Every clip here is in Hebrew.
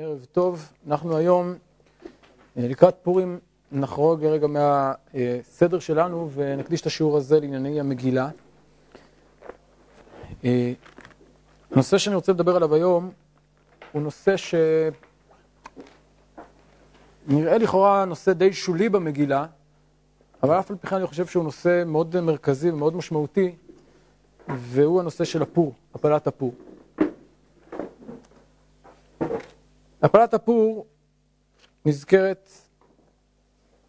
ערב טוב, אנחנו היום אה, לקראת פורים נחרוג רגע מהסדר שלנו ונקדיש את השיעור הזה לענייני המגילה. אה, הנושא שאני רוצה לדבר עליו היום הוא נושא שנראה לכאורה נושא די שולי במגילה, אבל אף על פי כן אני חושב שהוא נושא מאוד מרכזי ומאוד משמעותי, והוא הנושא של הפור, הפלת הפור. הפלת הפור נזכרת,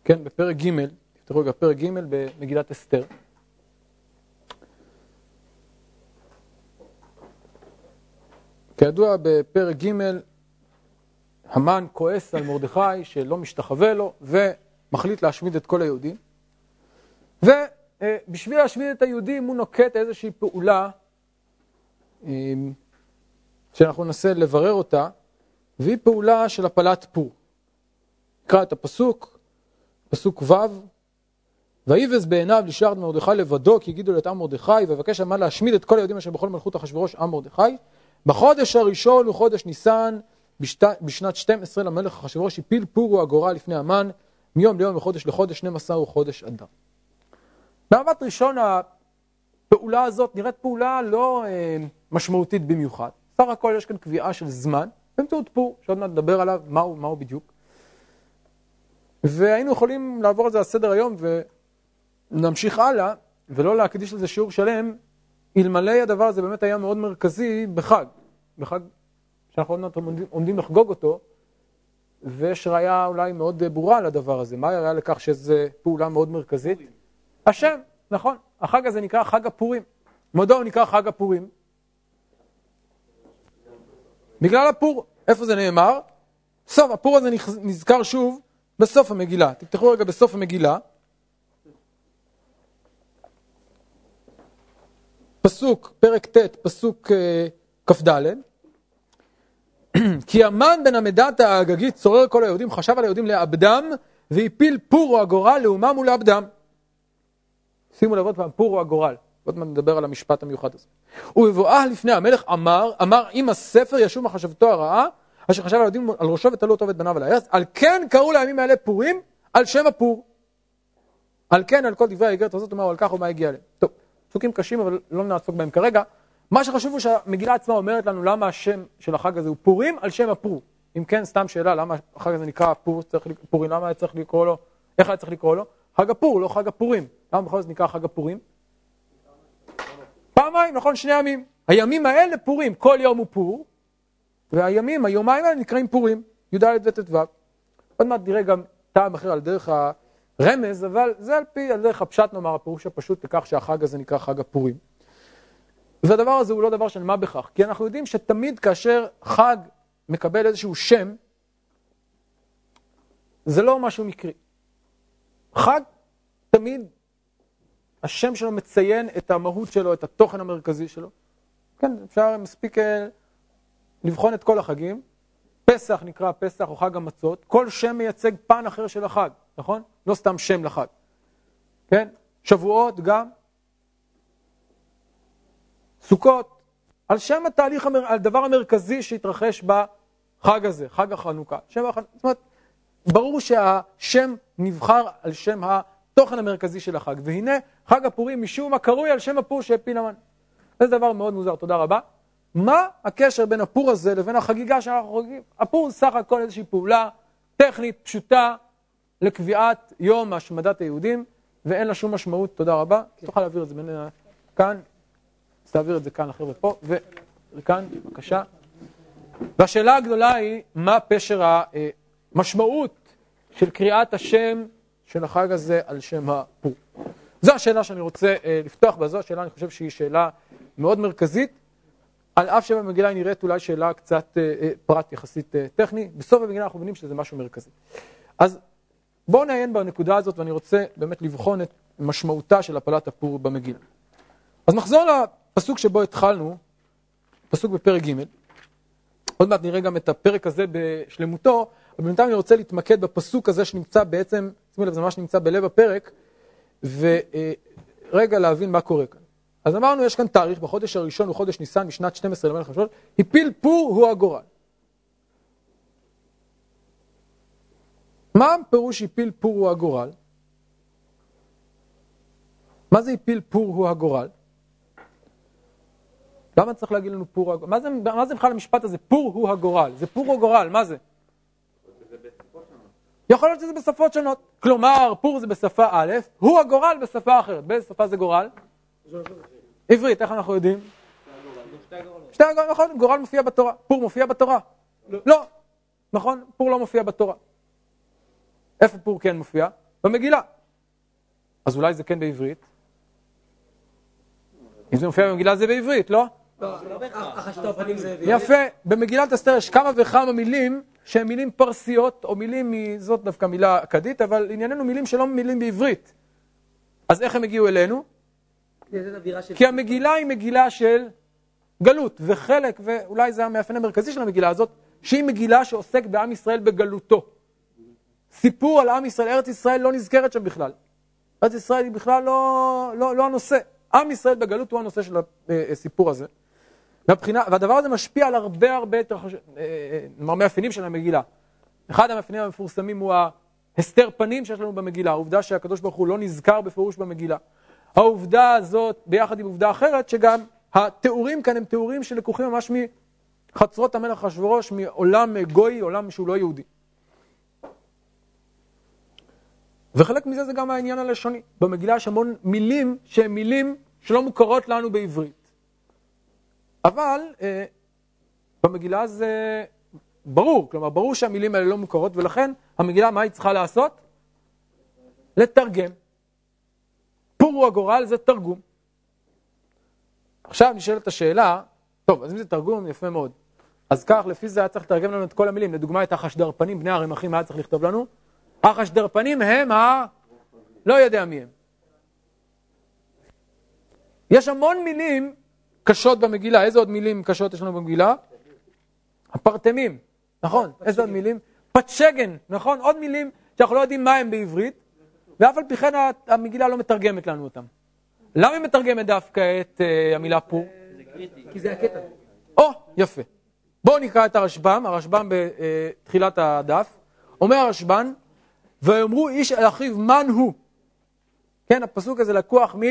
כן, בפרק ג', תפתחו רגע פרק ג' במגילת אסתר. כידוע בפרק ג' המן כועס על מרדכי שלא משתחווה לו ומחליט להשמיד את כל היהודים ובשביל להשמיד את היהודים הוא נוקט איזושהי פעולה שאנחנו ננסה לברר אותה והיא פעולה של הפלת פור. נקרא את הפסוק, פסוק ו' ויבז בעיניו לשאר מרדכי לבדו כי יגידו לת עם מרדכי ויבקש המן להשמיד את כל היהודים אשר בכל מלכות אחשוורוש עם מרדכי בחודש הראשון הוא חודש ניסן בשת, בשנת 12 למלך אחשוורוש הפיל פור הוא הגורל לפני המן מיום ליום וחודש לחודש 12 הוא חודש אדר. במבט ראשון הפעולה הזאת נראית פעולה לא אה, משמעותית במיוחד. סך הכל יש כאן קביעה של זמן באמצעות פור, שעוד מעט נדבר עליו, מהו, מהו בדיוק. והיינו יכולים לעבור על זה על סדר היום ונמשיך הלאה, ולא להקדיש לזה שיעור שלם, אלמלא הדבר הזה באמת היה מאוד מרכזי בחג, בחג שאנחנו עוד מעט עומדים לחגוג אותו, ויש ראייה אולי מאוד ברורה לדבר הזה. מה הראייה לכך שזו פעולה מאוד מרכזית? השם, נכון. החג הזה נקרא חג הפורים. מדוע הוא נקרא חג הפורים? בגלל הפור. איפה זה נאמר? סוף, הפור הזה נזכר שוב בסוף המגילה. תפתחו רגע בסוף המגילה. פסוק, פרק ט', פסוק uh, כ"ד. כי המן בן המדת האגגית צורר כל היהודים, חשב על היהודים לאבדם, והפיל פור או הגורל לאומם ולאבדם. שימו לב עוד פעם, פור או הגורל. עוד מעט נדבר על המשפט המיוחד הזה. ובבואה לפני המלך אמר, אמר אם הספר ישוב מחשבתו הרעה, אשר חשב על היהודים על ראשו ותלו אותו ואת בניו על הארץ, על כן קראו לימים האלה פורים, על שם הפור. על כן, על כל דברי האיגרת הזאת, אומר על כך ומה הגיע אליהם. טוב, פסוקים קשים, אבל לא נעסוק בהם כרגע. מה שחשוב הוא שהמגילה עצמה אומרת לנו למה השם של החג הזה הוא פורים על שם הפור. אם כן, סתם שאלה, למה החג הזה נקרא פור, צריך, פורים, למה היה צריך לקרוא לו, איך היה צריך לקרוא לו? חג הפור, לא חג הפורים. למה בכל זאת נקרא חג הפורים? פעמיים, נכון? שני ימים. הימים האלה פורים, כל יום הוא פור, והימים, היומיים האלה נקראים פורים, י"ד וט"ו. עוד מעט נראה גם טעם אחר על דרך הרמז, אבל זה על פי, על דרך הפשט נאמר, הפירוש הפשוט לכך שהחג הזה נקרא חג הפורים. והדבר הזה הוא לא דבר של מה בכך, כי אנחנו יודעים שתמיד כאשר חג מקבל איזשהו שם, זה לא משהו מקרי. חג תמיד השם שלו מציין את המהות שלו, את התוכן המרכזי שלו. כן, אפשר, מספיק אה, לבחון את כל החגים. פסח נקרא פסח או חג המצות, כל שם מייצג פן אחר של החג, נכון? לא סתם שם לחג. כן? שבועות גם. סוכות, על שם התהליך, המר... על הדבר המרכזי שהתרחש בחג הזה, חג החנוכה. שם החנוכה, זאת אומרת, ברור שהשם נבחר על שם התוכן המרכזי של החג, והנה חג הפורים משום מה קרוי על שם הפור שהפיל המן. זה דבר מאוד מוזר, תודה רבה. מה הקשר בין הפור הזה לבין החגיגה שאנחנו חוגגים? הפור הוא סך הכל איזושהי פעולה טכנית, פשוטה, לקביעת יום השמדת היהודים, ואין לה שום משמעות, תודה רבה. תוכל להעביר את זה בין כאן, אז תעביר את זה כאן לחבר'ה פה, וכאן, בבקשה. והשאלה הגדולה היא, מה פשר המשמעות של קריאת השם של החג הזה על שם הפור. זו השאלה שאני רוצה אה, לפתוח בה, זו השאלה, אני חושב שהיא שאלה מאוד מרכזית, על אף שבמגילה היא נראית אולי שאלה קצת אה, אה, פרט יחסית טכני, בסוף המגילה אנחנו מבינים שזה משהו מרכזי. אז בואו נעיין בנקודה הזאת, ואני רוצה באמת לבחון את משמעותה של הפלת הפור במגילה. אז נחזור לפסוק שבו התחלנו, פסוק בפרק ג', עוד מעט נראה גם את הפרק הזה בשלמותו, אבל בינתיים אני רוצה להתמקד בפסוק הזה שנמצא בעצם, שימו לב, זה ממש נמצא בלב הפרק, ורגע להבין מה קורה כאן. אז אמרנו, יש כאן תאריך, בחודש הראשון הוא חודש ניסן משנת 12 למלך השעות, הפיל פור הוא הגורל. מה פירוש הפיל פור הוא הגורל? מה זה הפיל פור הוא הגורל? למה צריך להגיד לנו פור הגורל? מה זה, בכלל המשפט הזה? פור הוא הגורל. זה פור הוא גורל, מה זה? יכול להיות שזה בשפות שונות. כלומר, פור זה בשפה א', הוא הגורל בשפה אחרת. באיזה שפה זה גורל? עברית, איך אנחנו יודעים? שתי הגורל, נכון, גורל מופיע בתורה. פור מופיע בתורה? לא. נכון, פור לא מופיע בתורה. איפה פור כן מופיע? במגילה. אז אולי זה כן בעברית? אם זה מופיע במגילה זה בעברית, לא? יפה, במגילת אסתר יש כמה וכמה מילים שהן מילים פרסיות, או מילים, זאת דווקא מילה אכדית, אבל ענייננו מילים שלא מילים בעברית. אז איך הם הגיעו אלינו? כי המגילה היא מגילה של גלות, וחלק, ואולי זה המאפיין המרכזי של המגילה הזאת, שהיא מגילה שעוסק בעם ישראל בגלותו. סיפור על עם ישראל, ארץ ישראל לא נזכרת שם בכלל. ארץ ישראל היא בכלל לא, לא, לא הנושא. עם ישראל בגלות הוא הנושא של הסיפור הזה. מבחינה, והדבר הזה משפיע על הרבה הרבה יותר אה, אה, מאפיינים של המגילה. אחד המאפיינים המפורסמים הוא ההסתר פנים שיש לנו במגילה, העובדה שהקדוש ברוך הוא לא נזכר בפירוש במגילה. העובדה הזאת, ביחד עם עובדה אחרת, שגם התיאורים כאן הם תיאורים שלקוחים ממש מחצרות המלך אחשורוש, מעולם גוי, עולם שהוא לא יהודי. וחלק מזה זה גם העניין הלשוני. במגילה יש המון מילים שהן מילים שלא מוכרות לנו בעברית. אבל אה, במגילה זה ברור, כלומר ברור שהמילים האלה לא מוכרות, ולכן המגילה, מה היא צריכה לעשות? לתרגם. פורו הגורל זה תרגום. עכשיו נשאלת השאלה, טוב, אז אם זה תרגום, יפה מאוד. אז כך, לפי זה היה צריך לתרגם לנו את כל המילים. לדוגמה, את החשדרפנים, בני הרמחים, היה צריך לכתוב לנו? החשדרפנים הם ה... לא יודע מי הם. יש המון מילים קשות במגילה. איזה עוד מילים קשות יש לנו במגילה? הפרטמים, נכון. איזה עוד מילים? פצ'גן, נכון? עוד מילים שאנחנו לא יודעים מה הם בעברית, ואף על פי כן המגילה לא מתרגמת לנו אותם. למה היא מתרגמת דווקא את uh, המילה פור? כי זה הקטע. או, יפה. בואו נקרא את הרשב"ם, הרשב"ם בתחילת הדף. אומר הרשב"ן, ויאמרו איש אל אחיו מן הוא. כן, הפסוק הזה לקוח מ...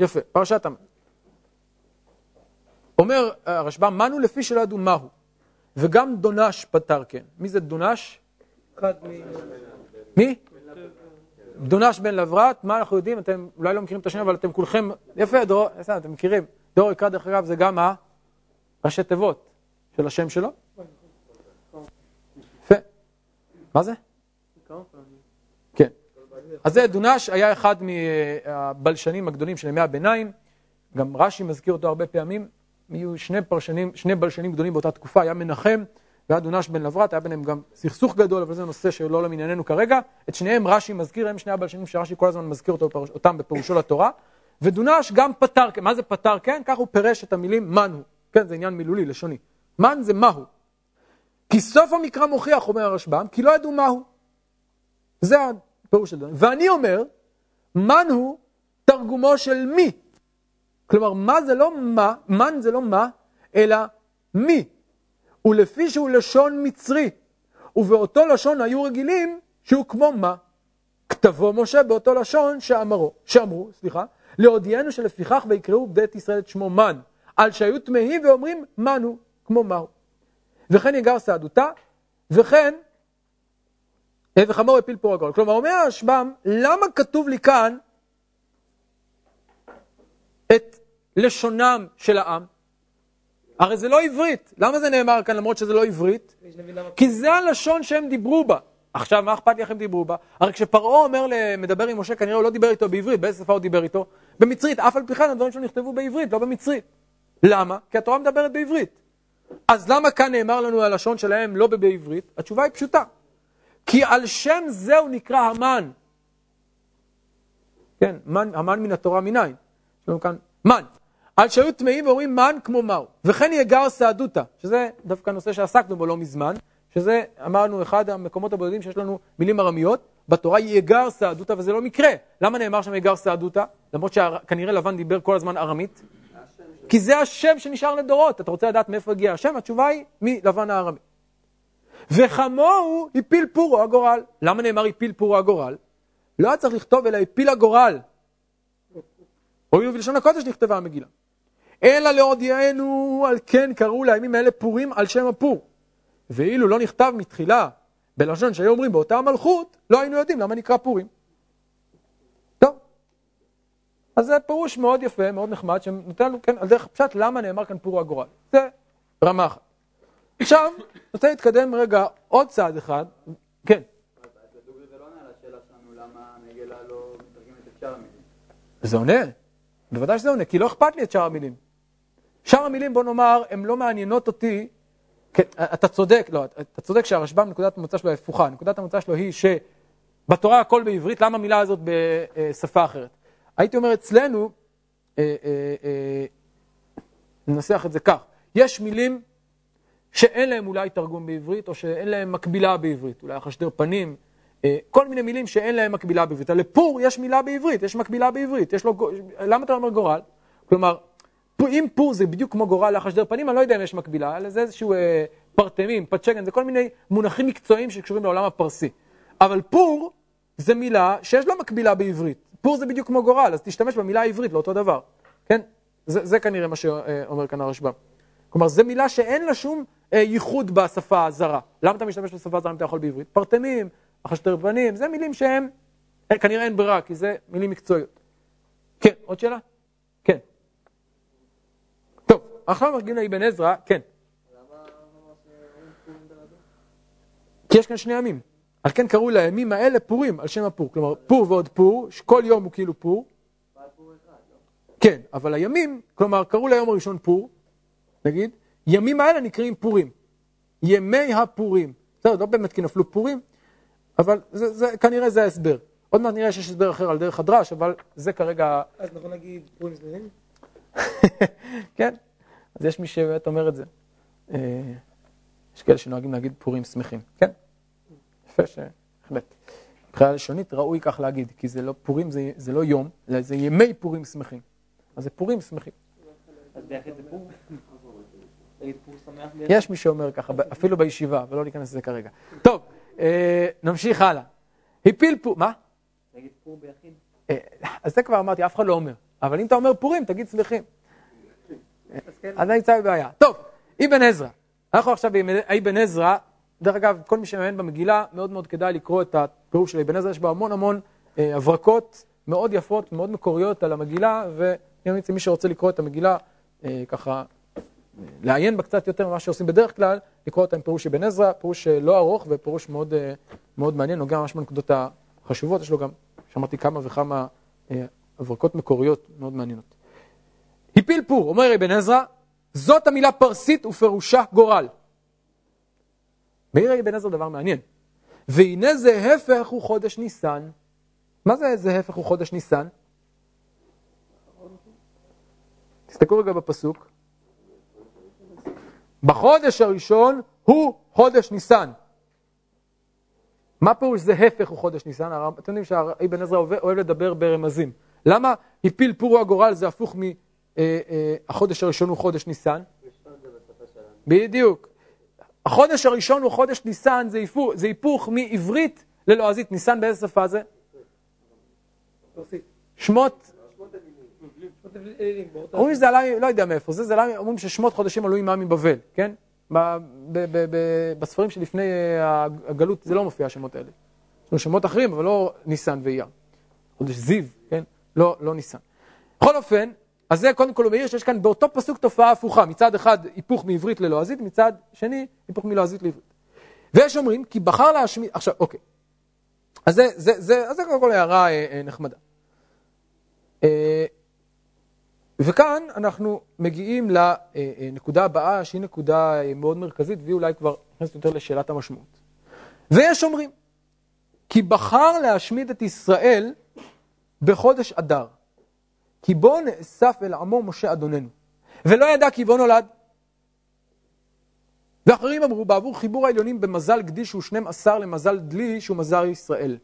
יפה, פרשת המן. אומר הרשב"ם, מנו לפי שלא ידעו מהו. וגם דונש פתר כן. מי זה דונש? מי? דונש בן לברת, מה אנחנו יודעים? אתם אולי לא מכירים את השם, אבל אתם כולכם, יפה, דור, אתם מכירים. דור יקרא דרך אגב זה גם הראשי תיבות של השם שלו. יפה. מה זה? כן. אז זה דונש היה אחד מהבלשנים הגדולים של ימי הביניים, גם רש"י מזכיר אותו הרבה פעמים. היו שני פרשנים, שני בלשנים גדולים באותה תקופה, היה מנחם והיה דונש בן לברת, היה ביניהם גם סכסוך גדול, אבל זה נושא שלא למענייננו כרגע. את שניהם רש"י מזכיר, הם שני הבלשנים שרש"י כל הזמן מזכיר אותו, אותם בפירושו לתורה. ודונש גם פתר, מה זה פתר כן? כך הוא פירש את המילים מן הוא. כן, זה עניין מילולי, לשוני. מן זה מהו. כי סוף המקרא מוכיח, אומר הרשב"ם, כי לא ידעו מהו. זה הפירוש של דונש. ואני אומר, מן הוא תרגומו של מי. כלומר, מה זה לא מה, מן זה לא מה, אלא מי. ולפי שהוא לשון מצרי, ובאותו לשון היו רגילים שהוא כמו מה. כתבו משה באותו לשון שאמרו, שאמרו, סליחה, להודיענו שלפיכך ויקראו בית ישראל את שמו מן, על שהיו תמהים ואומרים מנו, כמו מהו. וכן יגר סעדותה, וכן, אה, וחמור הפיל פור הגול. כלומר, אומר הרשב"ם, למה כתוב לי כאן את לשונם של העם? הרי זה לא עברית. למה זה נאמר כאן למרות שזה לא עברית? כי זה הלשון שהם דיברו בה. עכשיו, מה אכפת לי איך הם דיברו בה? הרי כשפרעה אומר, מדבר עם משה, כנראה הוא לא דיבר איתו בעברית, באיזה שפה הוא דיבר איתו? במצרית, אף על פי כן הדברים שלו נכתבו בעברית, לא במצרית. למה? כי התורה מדברת בעברית. אז למה כאן נאמר לנו הלשון שלהם לא בעברית? התשובה היא פשוטה. כי על שם זה הוא נקרא המן. כן, מן, המן מן התורה מניין. יש לנו כאן מן. על שהיו טמאים ואומרים מן כמו מהו. וכן יגר סעדותא, שזה דווקא נושא שעסקנו בו לא מזמן, שזה אמרנו אחד המקומות הבודדים שיש לנו מילים ארמיות, בתורה יגר סעדותא וזה לא מקרה. למה נאמר שם יגר סעדותא? למרות שכנראה לבן דיבר כל הזמן ארמית. כי זה השם שנשאר לדורות. אתה רוצה לדעת מאיפה הגיע השם? התשובה היא מלבן הארמי. וכמוהו הפיל פורו הגורל. למה נאמר הפיל פורו הגורל? לא היה צריך לכתוב אלא הפיל הגורל. הואיל ובלשון הקודש נכתבה המגילה. אלא להודיענו על כן קראו לימים האלה פורים על שם הפור. ואילו לא נכתב מתחילה בלשון שהיו אומרים באותה המלכות, לא היינו יודעים למה נקרא פורים. טוב, אז זה פירוש מאוד יפה, מאוד נחמד, שנותן לנו, כן, על דרך פשט, למה נאמר כאן פור הגורל. זה רמה אחת. עכשיו, רוצה להתקדם רגע עוד צעד אחד, כן. זה עונה, בוודאי שזה עונה, כי לא אכפת לי את שאר המילים. שאר המילים, בוא נאמר, הן לא מעניינות אותי, כן, אתה צודק, לא, אתה צודק שהרשב"ם, נקודת המוצא שלו הפוכה, נקודת המוצא שלו היא שבתורה הכל בעברית, למה המילה הזאת בשפה אחרת? הייתי אומר אצלנו, אה, אה, אה, ננסח את זה כך, יש מילים שאין להם אולי תרגום בעברית, או שאין להם מקבילה בעברית, אולי החשדר פנים, כל מיני מילים שאין להם מקבילה בעברית. לפור יש מילה בעברית, יש מקבילה בעברית, יש לו, למה אתה אומר גורל? כלומר, אם פור זה בדיוק כמו גורל לחשדר פנים, אני לא יודע אם יש מקבילה, אלא זה איזשהו אה, פרטמים, פצ'גן, זה כל מיני מונחים מקצועיים שקשורים לעולם הפרסי. אבל פור זה מילה שיש לה מקבילה בעברית. פור זה בדיוק כמו גורל, אז תשתמש במילה העברית לאותו דבר, כן? זה, זה כנראה מה שאומר כאן הרשב"ם. כלומר, זו מילה שאין לה שום אה, ייחוד בשפה הזרה. למה אתה משתמש בשפה הזרה אם אתה יכול בעברית? פרטמים, החשדר פנים, זה מילים שהם, אה, כנראה אין ברירה, כי זה מילים מקצועיות. כן, עוד שאלה? כן. טוב, עכשיו מגיעים לאבן עזרא, כן. כי יש כאן שני ימים. על כן קראו לימים האלה פורים, על שם הפור. כלומר, פור ועוד פור, שכל יום הוא כאילו פור. כן, אבל הימים, כלומר, קראו ליום הראשון פור, נגיד, ימים האלה נקראים פורים. ימי הפורים. בסדר, לא באמת כי נפלו פורים, אבל זה, זה, כנראה זה ההסבר. עוד מעט נראה שיש הסבר אחר על דרך הדרש, אבל זה כרגע... אז נכון להגיד פורים זמנים? כן, אז יש מי שבאמת אומר את זה. אה, יש כאלה שנוהגים להגיד פורים שמחים, כן? יפה שבהחלט. מבחינה לשונית ראוי כך להגיד, כי זה לא פורים, זה, זה לא יום, אלא זה ימי פורים שמחים. אז זה פורים שמחים. אז ביחד זה פור? יש מי שאומר ככה, אפילו בישיבה, ולא ניכנס לזה כרגע. טוב, אה, נמשיך הלאה. הפיל פור, מה? נגיד פור ביחיד. אה, אז זה כבר אמרתי, אף אחד לא אומר. אבל אם אתה אומר פורים, תגיד שמחים. אז אני נמצא בבעיה. טוב, אבן עזרא. אנחנו עכשיו באבן עזרא, דרך אגב, כל מי שמעניין במגילה, מאוד מאוד כדאי לקרוא את הפירוש של אבן עזרא, יש בו המון המון אה, הברקות מאוד יפות, מאוד מקוריות על המגילה, ממליץ למי שרוצה לקרוא את המגילה, אה, ככה, לעיין בה קצת יותר ממה שעושים בדרך כלל, לקרוא אותה עם פירוש אבן עזרא, פירוש לא ארוך ופירוש מאוד, מאוד מעניין, נוגע ממש בנקודות החשובות, יש לו גם, שמעתי כמה וכמה הברקות מקוריות מאוד מעניינות. הפיל פור, אומר אבן עזרא, זאת המילה פרסית ופירושה גורל. מעיר אבן עזרא דבר מעניין. והנה זה הפך הוא חודש ניסן. מה זה זה הפך הוא חודש ניסן? תסתכלו רגע בפסוק. בחודש הראשון הוא חודש ניסן. מה פירוש זה הפך הוא חודש ניסן? אתם יודעים שאבן עזרא אוהב לדבר ברמזים. למה הפיל פורו הגורל זה הפוך מהחודש הראשון הוא חודש ניסן? בדיוק. החודש הראשון הוא חודש ניסן, זה היפוך, זה היפוך מעברית ללועזית. ניסן באיזה שפה זה? שמות. אומרים שזה עלה, לא יודע מאיפה זה, זה עלה, אומרים ששמות חודשים עלו עמם מבבל, כן? בספרים שלפני הגלות זה לא מופיע השמות האלה. יש לנו שמות אחרים, אבל לא ניסן ואייר. חודש זיו, כן? לא, לא ניסן. בכל אופן, אז זה קודם כל הוא מעיר שיש כאן באותו פסוק תופעה הפוכה, מצד אחד היפוך מעברית ללועזית, מצד שני היפוך מלועזית לעברית. ויש אומרים כי בחר להשמיד, עכשיו אוקיי, אז זה, זה, זה, אז זה קודם כל הערה אה, אה, נחמדה. אה, וכאן אנחנו מגיעים לנקודה הבאה שהיא נקודה אה, מאוד מרכזית והיא אולי כבר נכנסת יותר לשאלת המשמעות. ויש אומרים כי בחר להשמיד את ישראל בחודש אדר. כי בו נאסף אל עמו משה אדוננו, ולא ידע כי בו נולד. ואחרים אמרו, בעבור חיבור העליונים במזל גדי שהוא 12 למזל דלי שהוא מזל ישראל.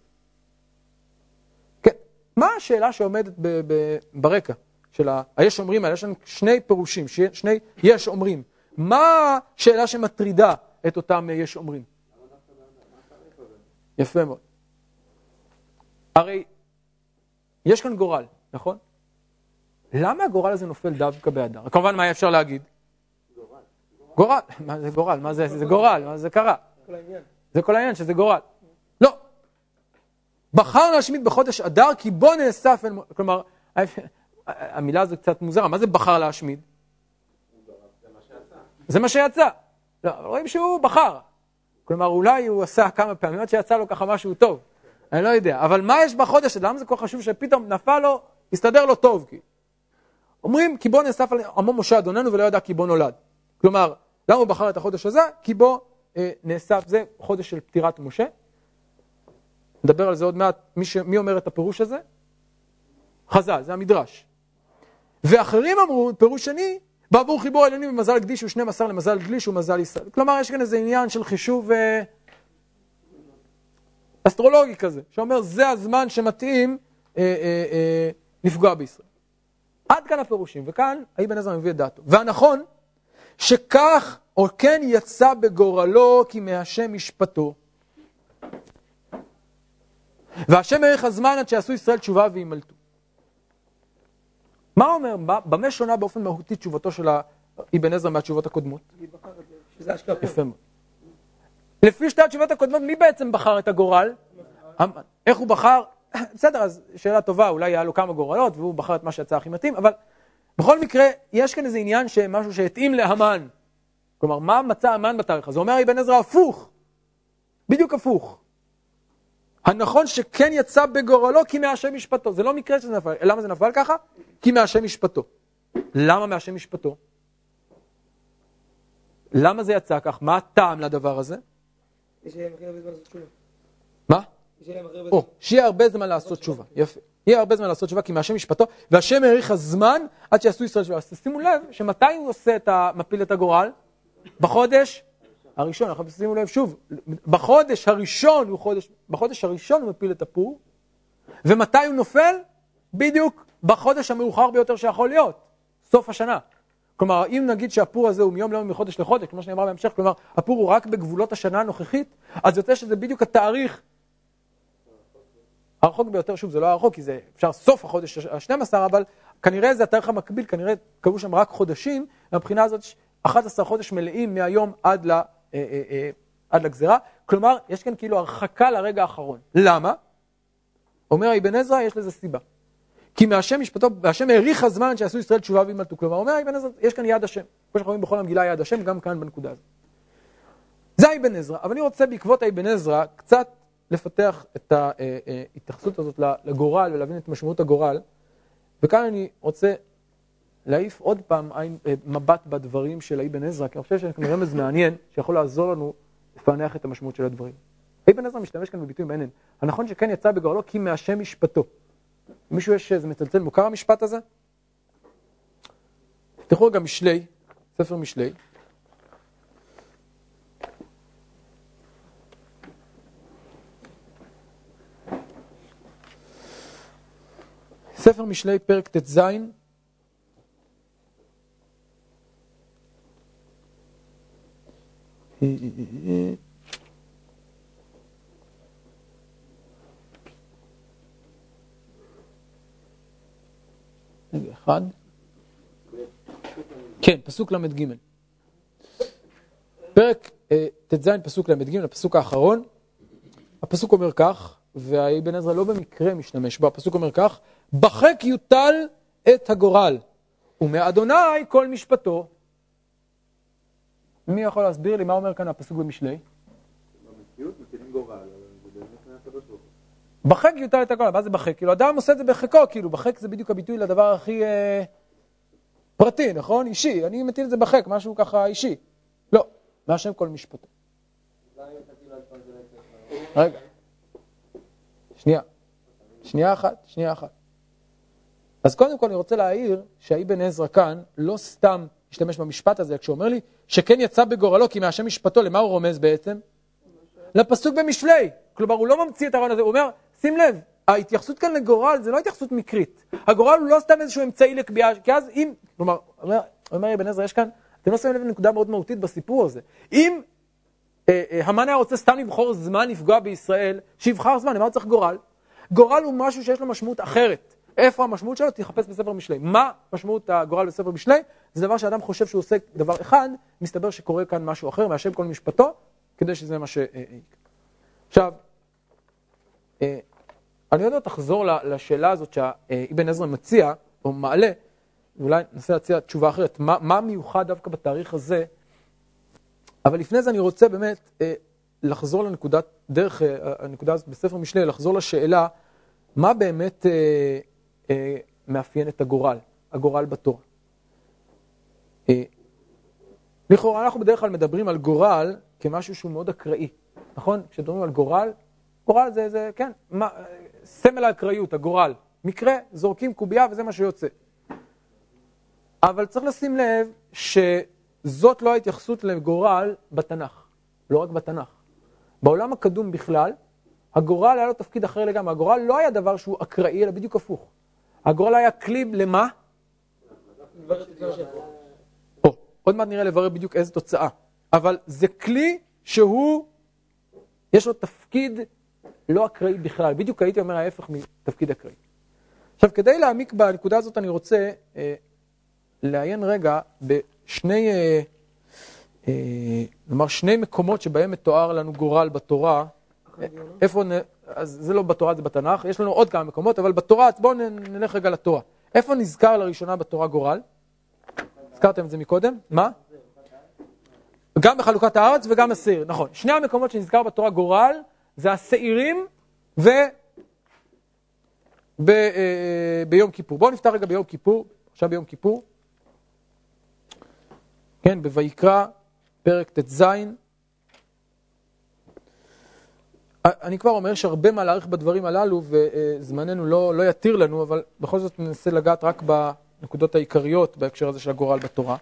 כן, מה השאלה שעומדת ב- ב- ברקע של היש אומרים האלה? יש לנו שני פירושים, שני יש אומרים. מה השאלה שמטרידה את אותם יש אומרים? יפה מאוד. הרי יש כאן גורל, נכון? למה הגורל הזה נופל דווקא באדר? כמובן, מה אפשר להגיד? גורל. מה זה גורל? מה זה, זה גורל? מה זה קרה? זה כל העניין שזה גורל. לא. בחר להשמיד בחודש אדר כי בו נאסף, כלומר, המילה הזו קצת מוזרה, מה זה בחר להשמיד? זה מה שיצא. לא, רואים שהוא בחר. כלומר, אולי הוא עשה כמה פעמים עד שיצא לו ככה משהו טוב. אני לא יודע. אבל מה יש בחודש? למה זה כל חשוב שפתאום נפל לו, הסתדר לו טוב? כי... אומרים, כי בו נאסף על עמו משה אדוננו ולא ידע כי בו נולד. כלומר, למה הוא בחר את החודש הזה? כי בו אה, נאסף, זה חודש של פטירת משה. נדבר על זה עוד מעט, מי, ש... מי אומר את הפירוש הזה? חז"ל, זה המדרש. ואחרים אמרו, פירוש שני, בעבור חיבור העליונים במזל גדיש הוא 12 למזל גליש ומזל ישראל. כלומר, יש כאן איזה עניין של חישוב אה, אסטרולוגי כזה, שאומר זה הזמן שמתאים אה, אה, אה, לפגוע בישראל. עד כאן הפירושים, וכאן האבן עזרא מביא את דעתו. והנכון, שכך או כן יצא בגורלו כי מהשם משפטו. והשם העריך הזמן עד שיעשו ישראל תשובה וימלטו. מה אומר, במה שונה באופן מהותי תשובתו של אבן עזרא מהתשובות הקודמות? יפה מאוד. לפי שתי התשובות הקודמות, מי בעצם בחר את הגורל? איך הוא בחר? בסדר, אז שאלה טובה, אולי היה לו כמה גורלות והוא בחר את מה שיצא הכי מתאים, אבל בכל מקרה, יש כאן איזה עניין שמשהו שהתאים להמן. כלומר, מה מצא המן בתאריך הזה? אומר אבן עזרא הפוך, בדיוק הפוך. הנכון שכן יצא בגורלו כי מהשם משפטו. זה לא מקרה שזה נפל. למה זה נפל ככה? כי מהשם משפטו. למה מהשם משפטו? למה זה יצא כך? מה הטעם לדבר הזה? או, שיהיה הרבה זמן לעשות תשובה. יפה. יהיה הרבה זמן לעשות תשובה כי מהשם משפטו, והשם האריך הזמן עד שיעשו ישראל תשובה. אז שימו לב שמתי הוא עושה את ה... מפיל את הגורל? בחודש הראשון, אנחנו שימו לב שוב, בחודש הראשון הוא חודש, בחודש הראשון הוא מפיל את הפור, ומתי הוא נופל? בדיוק בחודש המאוחר ביותר שיכול להיות, סוף השנה. כלומר, אם נגיד שהפור הזה הוא מיום ליום מחודש לחודש, כמו שנאמר בהמשך, כלומר, הפור הוא רק בגבולות השנה הנוכחית, אז יוצא שזה בדיוק התאריך הרחוק ביותר, שוב, זה לא הרחוק, כי זה אפשר סוף החודש ה-12, אבל כנראה זה התאריך המקביל, כנראה קבעו שם רק חודשים, מבחינה הזאת 11 חודש מלאים מהיום עד ל... אה, אה, אה, עד לגזירה. כלומר, יש כאן כאילו הרחקה לרגע האחרון. למה? אומר אבן עזרא, יש לזה סיבה. כי מהשם משפטו, והשם האריך הזמן שעשו ישראל תשובה וימלטו. כלומר, אומר אבן עזרא, יש כאן יד השם. כמו שאנחנו רואים בכל המגילה יד השם, גם כאן בנקודה הזאת. זה אבן עזרא, אבל אני רוצה בעקבות אבן עזרא קצת לפתח את ההתייחסות הזאת לגורל ולהבין את משמעות הגורל. וכאן אני רוצה להעיף עוד פעם עין, אה, מבט בדברים של אבן עזרא, כי אני חושב שיש כאן רמז מעניין שיכול לעזור לנו לפענח את המשמעות של הדברים. אבן עזרא משתמש כאן בביטוי מעניין. הנכון שכן יצא בגורלו כי מהשם משפטו. מישהו יש איזה מצלצל מוכר המשפט הזה? תפתחו רגע משלי, ספר משלי. ספר משלי פרק ט"ז אחד. כן, פסוק ל"ג. פרק אה, ט"ז, פסוק ל"ג, הפסוק האחרון. הפסוק אומר כך, והאבן עזרא לא במקרה משתמש בו, הפסוק אומר כך, בחק יוטל את הגורל, ומאדוני כל משפטו. מי יכול להסביר לי מה אומר כאן הפסוק במשלי? בחק יוטל את הגורל, מה זה בחק? כאילו אדם עושה את זה בחיקו, כאילו בחק זה בדיוק הביטוי לדבר הכי אה, פרטי, נכון? אישי, אני מטיל את זה בחק, משהו ככה אישי. לא, מהשם כל משפטו. רגע, שנייה, שנייה אחת, שנייה אחת. אז קודם כל אני רוצה להעיר שהאבן עזרא כאן לא סתם השתמש במשפט הזה, כשהוא אומר לי שכן יצא בגורלו כי מהשם משפטו, למה הוא רומז בעצם? לפסוק במשלי. כלומר, הוא לא ממציא את הרעיון הזה, הוא אומר, שים לב, ההתייחסות כאן לגורל זה לא התייחסות מקרית. הגורל הוא לא סתם איזשהו אמצעי לקביעה, כי אז אם, כלומר, אומר, אומר אבן עזרא, יש כאן, אתם לא שמים לב לנקודה מאוד מהותית בסיפור הזה. אם אה, אה, המן היה רוצה סתם לבחור זמן לפגוע בישראל, שיבחר זמן, למה הוא צריך גורל? גורל הוא משהו שיש לו משמעות אחרת. איפה המשמעות שלו? תחפש בספר משלי. מה משמעות הגורל בספר משלי? זה דבר שאדם חושב שהוא עושה דבר אחד, מסתבר שקורה כאן משהו אחר, מהשם כל משפטו, כדי שזה מה ש... עכשיו, אני עוד מעט אחזור לשאלה הזאת שאבן עזרא מציע, או מעלה, ואולי ננסה להציע תשובה אחרת, מה, מה מיוחד דווקא בתאריך הזה, אבל לפני זה אני רוצה באמת אה, לחזור לנקודת, דרך אה, הנקודה הזאת בספר משלי, לחזור לשאלה, מה באמת אה, אה, מאפיין את הגורל, הגורל בתורה. אה, לכאורה אנחנו בדרך כלל מדברים על גורל כמשהו שהוא מאוד אקראי, נכון? כשמדברים על גורל, גורל זה, זה כן, מה, סמל האקראיות, הגורל. מקרה, זורקים קובייה וזה מה שיוצא. אבל צריך לשים לב שזאת לא ההתייחסות לגורל בתנ"ך, לא רק בתנ"ך. בעולם הקדום בכלל, הגורל היה לו תפקיד אחר לגמרי. הגורל לא היה דבר שהוא אקראי, אלא בדיוק הפוך. הגורל היה כלי למה? עוד מעט נראה לברר בדיוק איזה תוצאה. אבל זה כלי שהוא, יש לו תפקיד לא אקראי בכלל. בדיוק הייתי אומר ההפך מתפקיד אקראי. עכשיו, כדי להעמיק בנקודה הזאת, אני רוצה אה, לעיין רגע בשני, אה, אה, נאמר, שני מקומות שבהם מתואר לנו גורל בתורה. איפה. אז זה לא בתורה, זה בתנ"ך, יש לנו עוד כמה מקומות, אבל בתורה, בואו נלך רגע לתורה. איפה נזכר לראשונה בתורה גורל? הזכרתם את זה מקודם? מה? גם בחלוקת הארץ וגם השעיר, נכון. שני המקומות שנזכר בתורה גורל זה השעירים ו... ב, אה, ביום כיפור. בואו נפתח רגע ביום כיפור, עכשיו ביום כיפור. כן, בויקרא, פרק ט"ז. אני כבר אומר שהרבה מה להעריך בדברים הללו וזמננו לא, לא יתיר לנו, אבל בכל זאת ננסה לגעת רק בנקודות העיקריות בהקשר הזה של הגורל בתורה.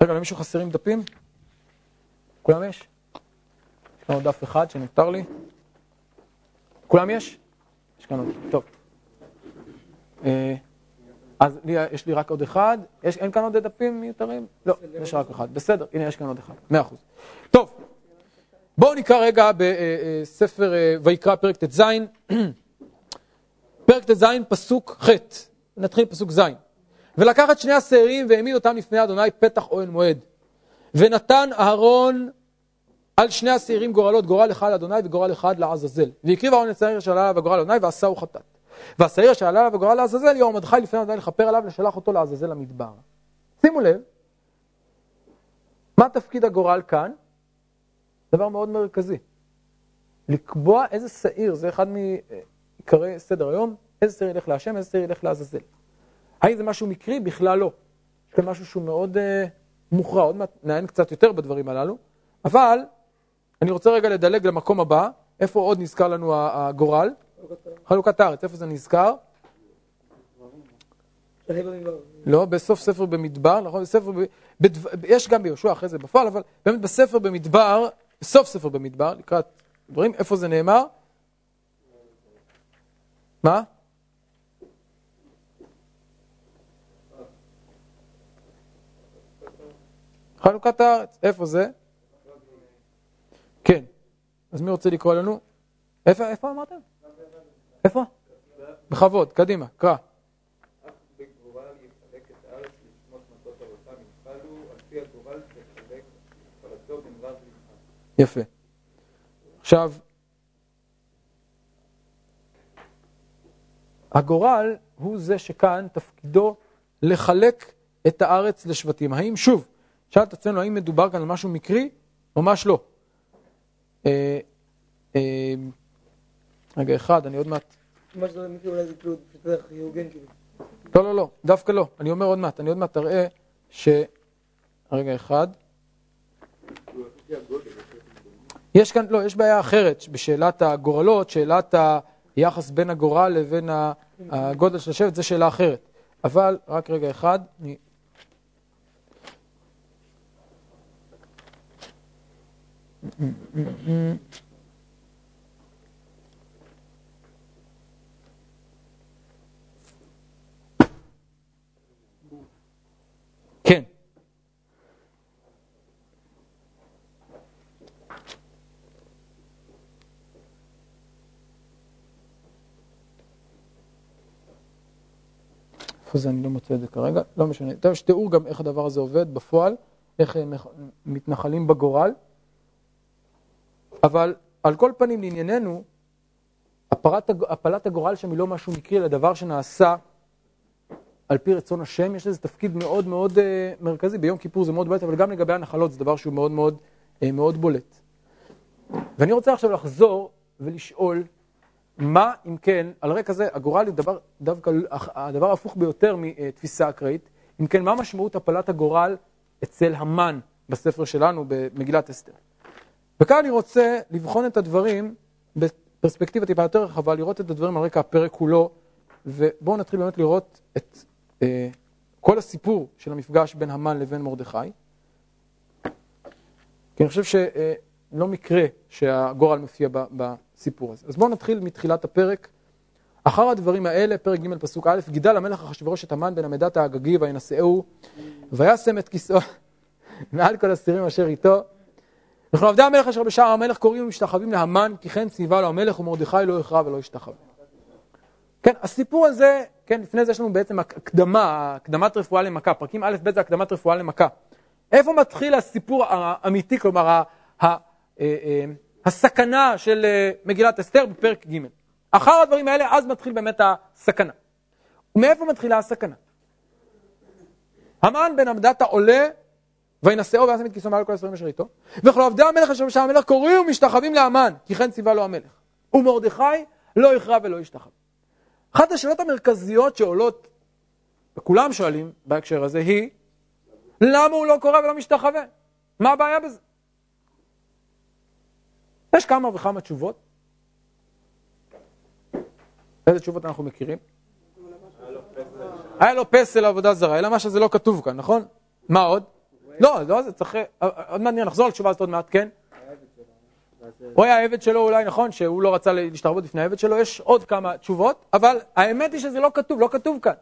רגע, למישהו חסרים דפים? כולם יש? יש לנו דף אחד שנותר לי. כולם יש? יש כאן עוד, טוב. אה, אז לי, יש לי רק עוד אחד, יש, אין כאן עוד דפים מיותרים? לא, יש רק אחד, בסדר, הנה יש כאן עוד אחד, מאה אחוז. טוב, בואו נקרא רגע בספר אה, ויקרא פרק ט"ז, פרק ט"ז פסוק ח', נתחיל פסוק ז', ולקח את שני השעירים והעמיד אותם לפני אדוני פתח אוהל מועד, ונתן אהרון על שני השעירים גורלות, גורל אחד לאדוני וגורל אחד לעזאזל. והקריב אהרון את שעיר שעלה עליו הגורל לאדוני ועשהו חטאת. והשעיר שעלה עליו הגורל לעזאזל, יום מרדכי לפני אדוני לכפר עליו לשלח אותו לעזאזל למדבר. שימו לב, מה תפקיד הגורל כאן? דבר מאוד מרכזי. לקבוע איזה שעיר, זה אחד מעיקרי סדר היום, איזה שעיר ילך להשם, איזה שעיר ילך לעזאזל. האם זה משהו מקרי? בכלל לא. יש כאן משהו שהוא מאוד uh, מוכרע, עוד מעט נעיין קצת יותר בדברים הללו, אבל אני רוצה רגע לדלג למקום הבא, איפה עוד נזכר לנו הגורל? חלוקת הארץ, איפה זה נזכר? לא, בסוף ספר במדבר, נכון? בספר, בדבר, יש גם ביהושע אחרי זה בפועל, אבל באמת בספר במדבר, בסוף ספר במדבר, לקראת דברים, איפה זה נאמר? מה? חלוקת הארץ, איפה זה? כן. אז מי רוצה לקרוא לנו? איפה, איפה אמרתם? איפה? בכבוד, קדימה, קרא. יפה. עכשיו, הגורל הוא זה שכאן תפקידו לחלק את הארץ לשבטים. האם, שוב, שאל את עצמנו, האם מדובר כאן על משהו מקרי? ממש לא. אה, אה, רגע, אחד, אני עוד מעט... מה שזה מקרי אולי זה כאילו, פשוט יאוגן כאילו. לא, לא, לא, דווקא לא. אני אומר עוד מעט, אני עוד מעט אראה ש... רגע, אחד. יש כאן, לא, יש בעיה אחרת בשאלת הגורלות, שאלת היחס בין הגורל לבין הגודל של השבט, זו שאלה אחרת. אבל, רק רגע אחד, אני... כן. איפה זה? אני לא מוצא את זה כרגע, לא משנה. טוב, יש תיאור גם איך הדבר הזה עובד בפועל, איך הם מתנחלים בגורל. אבל על כל פנים, לענייננו, הפלת, הפלת הגורל שם היא לא משהו מקרי, אלא דבר שנעשה על פי רצון השם, יש לזה תפקיד מאוד מאוד uh, מרכזי, ביום כיפור זה מאוד בולט, אבל גם לגבי הנחלות זה דבר שהוא מאוד מאוד, uh, מאוד בולט. ואני רוצה עכשיו לחזור ולשאול, מה אם כן, על רקע זה, הגורל הוא דבר, דווקא הדבר ההפוך ביותר מתפיסה אקראית, אם כן, מה משמעות הפלת הגורל אצל המן בספר שלנו, במגילת אסתר? וכאן אני רוצה לבחון את הדברים בפרספקטיבה טיפה יותר רחבה, לראות את הדברים על רקע הפרק כולו, ובואו נתחיל באמת לראות את אה, כל הסיפור של המפגש בין המן לבין מרדכי. כי אני חושב שלא מקרה שהגורל מופיע בסיפור הזה. אז בואו נתחיל מתחילת הפרק. אחר הדברים האלה, פרק ג' פסוק א', גידל המלך אחשוורוש את המן בן עמדת האגגי וינשאהו, וישם את כיסאו מעל כל הסירים אשר איתו. וכל עבדי המלך אשר בשער המלך קוראים ומשתחווים להמן, כי כן ציווה לו המלך ומרדכי לא יכרע ולא ישתחווה. כן, הסיפור הזה, כן, לפני זה יש לנו בעצם הקדמה, הקדמת רפואה למכה, פרקים א', ב' זה הקדמת רפואה למכה. איפה מתחיל הסיפור האמיתי, כלומר, הסכנה של אה, מגילת אסתר בפרק ג'. אחר הדברים האלה, אז מתחיל באמת הסכנה. ומאיפה מתחילה הסכנה? המן בן עמדת העולה, וינשאו וישם את כיסו מעל כל הספרים אשר איתו, וכל עבדי המלך אשר בשער המלך קוראים ומשתחווים להמן, כי כן ציווה לו המלך. ומרדכי לא יכרע ולא ישתחווה. אחת השאלות המרכזיות שעולות, וכולם שואלים בהקשר הזה, היא, למה הוא לא קורא ולא משתחווה? מה הבעיה בזה? יש כמה וכמה תשובות. איזה תשובות אנחנו מכירים? היה לו פסל עבודה זרה, אלא מה שזה לא כתוב כאן, נכון? מה עוד? לא, לא, זה צריך... עוד מעט נחזור לתשובה הזאת עוד מעט, כן? הוא היה העבד שלו אולי, נכון, שהוא לא רצה להשתרבות בפני העבד שלו, יש עוד כמה תשובות, אבל האמת היא שזה לא כתוב, לא כתוב כאן.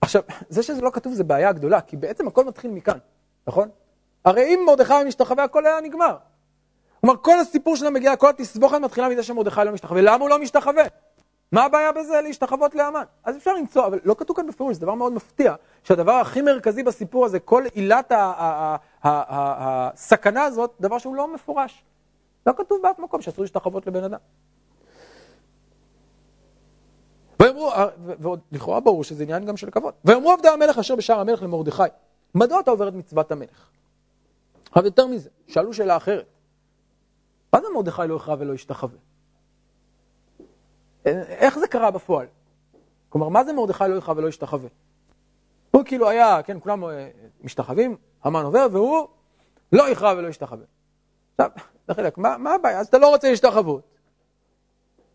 עכשיו, זה שזה לא כתוב זה בעיה גדולה, כי בעצם הכל מתחיל מכאן, נכון? הרי אם מרדכי משתחווה, הכל היה נגמר. כלומר, כל הסיפור של המגילה, כל התסבוכת מתחילה מזה שמרדכי לא משתחווה. למה הוא לא משתחווה? מה הבעיה בזה להשתחוות לאמן? אז אפשר למצוא, אבל לא כתוב כאן בפירוש, זה דבר מאוד מפתיע, שהדבר הכי מרכזי בסיפור הזה, כל עילת הסכנה הזאת, דבר שהוא לא מפורש. לא כתוב באף מקום שאסור להשתחוות לבן אדם. ויאמרו, ועוד לכאורה ברור שזה עניין גם של כבוד. ויאמרו עבדי המלך אשר בשער המלך למרדכי, מדוע אתה עובר את מצוות המלך? אבל יותר מזה, שאלו שאלה אחרת. מה זה מרדכי לא יכרע ולא ישתחווה? איך זה קרה בפועל? כלומר, מה זה מרדכי לא יכרע ולא ישתחווה? הוא כאילו היה, כן, כולם אה, משתחווים, המן עובר, והוא לא יכרע ולא ישתחווה. עכשיו, לחלק, מה, מה הבעיה? אז אתה לא רוצה להשתחוות.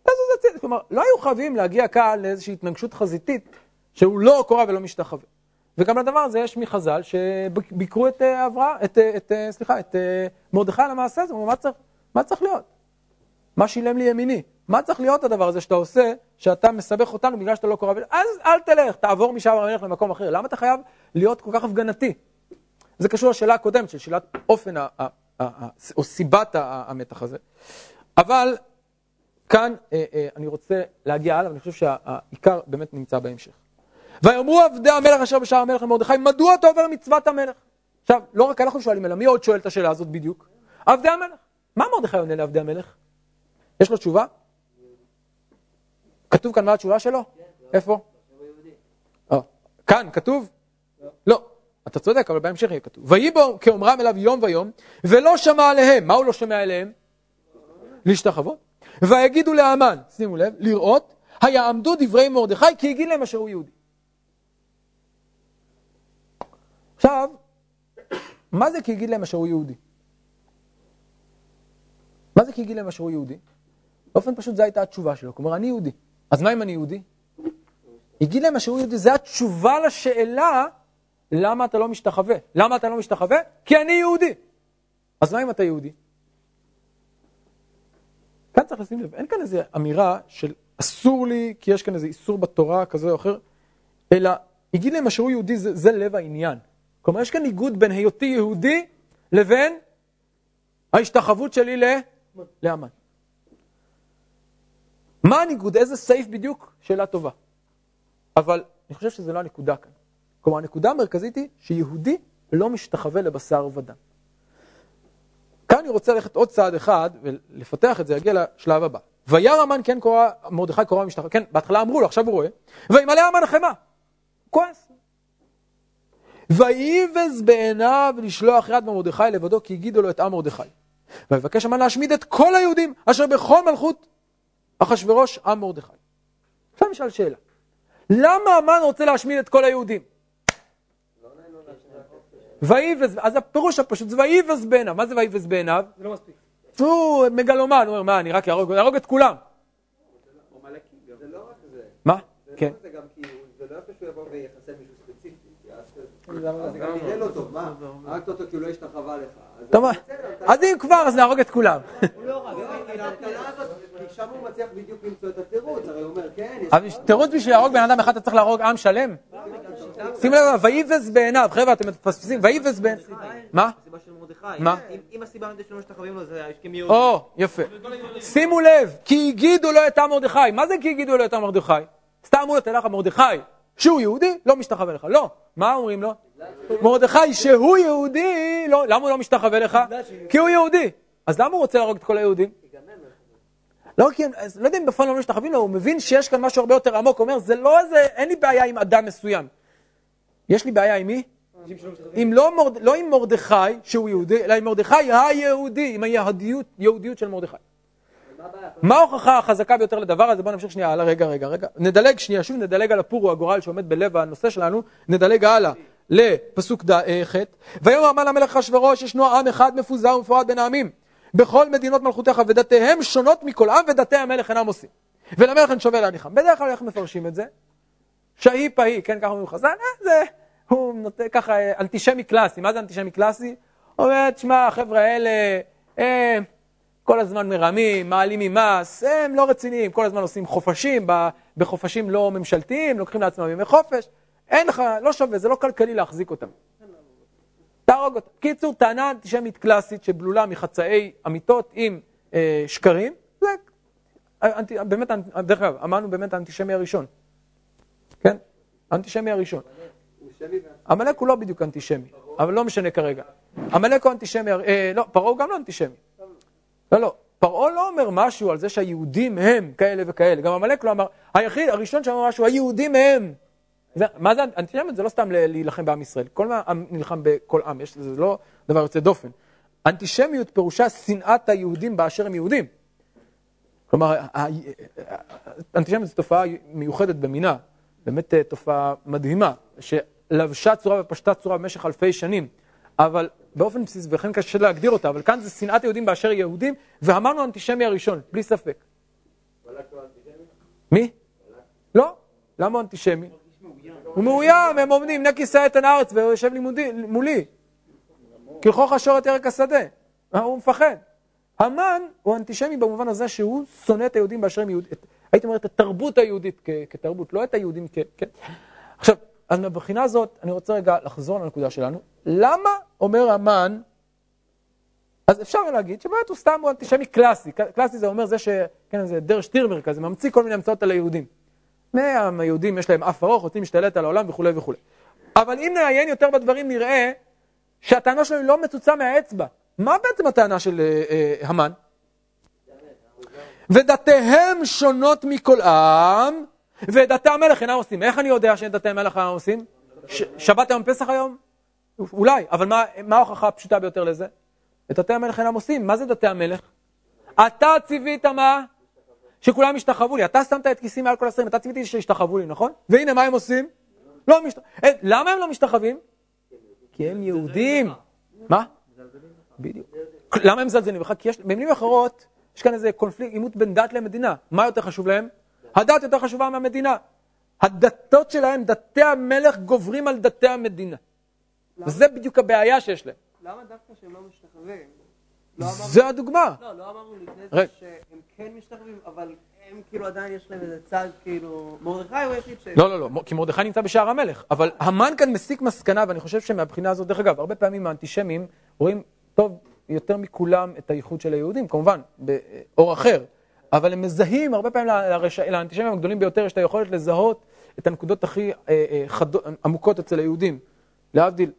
אז זה ציד, כלומר, לא היו חייבים להגיע כאן לאיזושהי התנגשות חזיתית שהוא לא קורא ולא משתחווה. וגם לדבר הזה יש מחז"ל שביקרו את אה, אברהם, את, אה, את, סליחה, את מרדכי על המעשה הזה, מה צריך, מה צריך להיות? מה שילם לי ימיני? מה צריך להיות הדבר הזה שאתה עושה, שאתה מסבך אותנו בגלל שאתה לא קורא, אז אל תלך, תעבור משם המלך למקום אחר. למה אתה חייב להיות כל כך הפגנתי? זה קשור לשאלה הקודמת, של שאלת אופן, או סיבת המתח הזה. אבל כאן אה, אה, אני רוצה להגיע הלאה, ואני חושב שהעיקר באמת נמצא בהמשך. ויאמרו עבדי המלך אשר בשער המלך למרדכי, מדוע אתה עובר מצוות המלך? עכשיו, לא רק אנחנו שואלים, אלא מי עוד שואל את השאלה הזאת בדיוק? עבדי המלך. מה מרדכי עונה לעבדי המלך? יש לו תשובה? כתוב כאן מה התשובה שלו? איפה? אה, כאן כתוב? לא. אתה צודק, אבל בהמשך יהיה כתוב. ויהי בו כאומרם אליו יום ויום, ולא שמע עליהם. מה הוא לא שומע עליהם? להשתחוות. ויגידו לאמן, שימו לב, לראות, היעמדו דברי מרדכי כי הגיד להם אשר הוא יהודי. עכשיו, מה זה כי הגיד להם אשר הוא יהודי? מה זה כי הגיד להם אשר הוא יהודי? באופן פשוט זו הייתה התשובה שלו, כלומר, אני יהודי. אז מה אם אני יהודי? הגיד להם שהוא יהודי, זו התשובה לשאלה למה אתה לא משתחווה. למה אתה לא משתחווה? כי אני יהודי. אז מה אם אתה יהודי? כאן צריך לשים לב, אין כאן איזו אמירה של אסור לי, כי יש כאן איזה איסור בתורה כזה או אחר, אלא הגיד להם שהוא יהודי, זה, זה לב העניין. כלומר, יש כאן ניגוד בין היותי יהודי לבין ההשתחוות שלי לאמן. מה הניגוד? איזה סעיף בדיוק? שאלה טובה. אבל אני חושב שזו לא הנקודה כאן. כלומר, הנקודה המרכזית היא שיהודי לא משתחווה לבשר ודם. כאן אני רוצה ללכת עוד צעד אחד ולפתח את זה, להגיע לשלב הבא. וירא המן כן קורא, מרדכי קורא משתחווה, כן, בהתחלה אמרו לו, עכשיו הוא רואה, וימלא המן החמה, כועס. ויבז בעיניו לשלוח יד במרדכי לבדו, כי הגידו לו את עם מרדכי. ויבקש המן להשמיד את כל היהודים אשר בכל מלכות אחשורוש עם מרדכי. עכשיו נשאל שאלה, למה המן רוצה להשמיד את כל היהודים? ויבז, אז הפירוש הפשוט זה ויבז בעיניו, מה זה ויבז בעיניו? זה לא מספיק. הוא מגלומן, הוא אומר, מה, אני רק אהרוג, את כולם. זה לא רק זה. מה? כן. זה גם כי הוא- זה לא יפה שהוא יבוא ויחסל מישהו ספציפי. כי אז למה? אז זה גם נראה לא טוב, מה? הרגת אותו כי הוא לא השתחווה לך. אז טוב, הוא אם כבר, אז נהרוג את כולם. הוא לא רב, כי ההמתנה הזאת, כי שם הוא מצליח בדיוק למצוא את התירוץ, הרי הוא אומר, כן, יש... תירוץ בשביל להרוג בן אדם אחד, אתה צריך להרוג עם שלם? שימו לב, ויבז בעיניו, חבר'ה, אתם מפספסים, ויבז בעיניו. מה? הסיבה של מרדכי. מה? אם- הסיבה לזה שלא משתחווים לו זה הסכם יהודי. או, יפה. שימו לב, כי הגידו לו את עם מרדכי. מה זה כי הגידו לו את עם מרדכי? סתם אמרו לו, תלך לך מרדכי, שהוא יהודי, לא משתחווה לך. לא. מה אומרים לו? מרדכי שהוא יהודי, לא, למה הוא לא משתחווה לך? כי הוא יהודי. אז למה הוא רוצה להרוג את כל היהודים? לא, כי, לא יודע אם בפועל לא משתחווים לו, הוא מבין שיש כאן משהו הרבה יותר עמוק, הוא אומר, זה לא איזה, אין לי בעיה עם אדם מסוים. יש לי בעיה עם מי? עם לא, מורד, לא עם מרדכי, שהוא יהודי, אלא עם מרדכי היהודי, עם היהודיות יהודיות של מרדכי. מה ההוכחה החזקה ביותר לדבר הזה? בואו נמשיך שנייה הלאה, רגע, רגע, רגע. נדלג שנייה, שוב נדלג על הפור, הגורל שעומד בלב הנושא שלנו, נדלג הלאה לפסוק אה, ח' ויאמר המן המלך אחשורוש, ישנו עם אחד מפוזר ומפורד בין העמים. בכל מדינות מלכותיך ודתיהם שונות מכל עם ודתי המלך אינם עושים. ולמלך אין שווה להניחם. בדרך כלל איך מפרשים את זה? שהיא פהי, כן, ככה אומרים חז"ל, אה, זה, הוא נותן ככה אה, אנטישמי קלאסי. מה זה אנטישמי קלאסי? אומר, תשמע, החבר'ה האלה, הם כל הזמן מרמים, מעלים ממס, הם לא רציניים, כל הזמן עושים חופשים, בחופשים לא ממשלתיים, לוקחים לעצמם ימי חופש, אין לך, לא שווה, זה לא כלכלי להחזיק אותם. תהרוג אותם. קיצור, טענה אנטישמית קלאסית שבלולה מחצאי אמיתות עם אה, שקרים, זה אנטי, באמת, דרך אגב, אמרנו באמת האנטישמי הראשון, כן? האנטישמי הראשון. עמלק הוא לא בדיוק אנטישמי, אבל לא משנה כרגע. עמלק הוא אנטישמי, אה, לא, פרעה הוא גם לא אנטישמי. לא, לא, פרעה לא אומר משהו על זה שהיהודים הם כאלה וכאלה, גם עמלק לא אמר, היחיד, הראשון שאמר משהו, היהודים הם. זה, מה זה אנטישמיות? זה לא סתם להילחם בעם ישראל, כל עם נלחם בכל עם, יש, זה לא דבר יוצא דופן. אנטישמיות פירושה שנאת היהודים באשר הם יהודים. כלומר, אנטישמיות זו תופעה מיוחדת במינה, באמת אה, תופעה מדהימה, שלבשה צורה ופשטה צורה במשך אלפי שנים, אבל באופן בסיסי, ולכן קשה להגדיר אותה, אבל כאן זה שנאת יהודים באשר יהודים, ואמרנו האנטישמי הראשון, בלי ספק. מי? לא. למה הוא אנטישמי? הוא מאוים, הם עומדים, נק יישא את הארץ והוא יושב מולי. כלכוך השור את ירק השדה. אה, הוא מפחד. המן הוא אנטישמי במובן הזה שהוא שונא את היהודים באשר הם יהודים, הייתי אומר את התרבות היהודית כתרבות, לא את היהודים כ... כן. עכשיו, אז מבחינה הזאת, אני רוצה רגע לחזור לנקודה שלנו. למה אומר המן, אז אפשר להגיד שבאמת הוא סתם הוא אנטישמי קלאסי. קלאסי זה אומר זה ש... כן, זה דר שטירמר כזה, ממציא כל מיני המצאות על היהודים. היהודים יש להם אף ארוך, רוצים להשתלט על העולם וכולי וכולי. אבל אם נעיין יותר בדברים נראה שהטענה שלו היא לא מצוצה מהאצבע. מה בעצם הטענה של אה, אה, המן? ודתיהם שונות מכל עם, ודתי המלך אינם עושים. איך אני יודע שדתי המלך אינם עושים? שבת היום פסח היום? אולי, אבל מה, מה ההוכחה הפשוטה ביותר לזה? את דתי המלך אינם עושים. מה זה דתי המלך? אתה ציווית מה? שכולם ישתחוו לי. אתה שמת את כיסי מעל כל השרים, אתה ציוויתי שישתחוו לי, נכון? והנה, מה הם עושים? לא משת... אה, למה הם לא משתחווים? כי הם יהודים. מה? בדיוק. למה הם מזלזלים בך? כי יש, במילים אחרות, יש כאן איזה קונפליקט, עימות בין דת למדינה. מה יותר חשוב להם? הדת יותר חשובה מהמדינה. הדתות שלהם, דתי המלך גוברים על דתי המדינה. וזה בדיוק הבעיה שיש להם. למה דווקא שהם לא משתחווים? לא זה הדוגמה. לא, לא אמרנו לפני. זה שהם כן משתחווים, אבל הם כאילו עדיין יש להם איזה צד כאילו... מרדכי הוא היחיד ש... לא, לא, לא, כי מרדכי נמצא בשער המלך. אבל המן כאן מסיק מסקנה, ואני חושב שמהבחינה הזאת, דרך אגב, הרבה פעמים האנטישמים רואים טוב יותר מכולם את הייחוד של היהודים, כמובן, באור אחר. אבל הם מזהים, הרבה פעמים לאנטישמים הגדולים ביותר יש את היכולת לזהות את הנקודות הכי אה, אה, עמוקות אצל היהודים. להבדיל,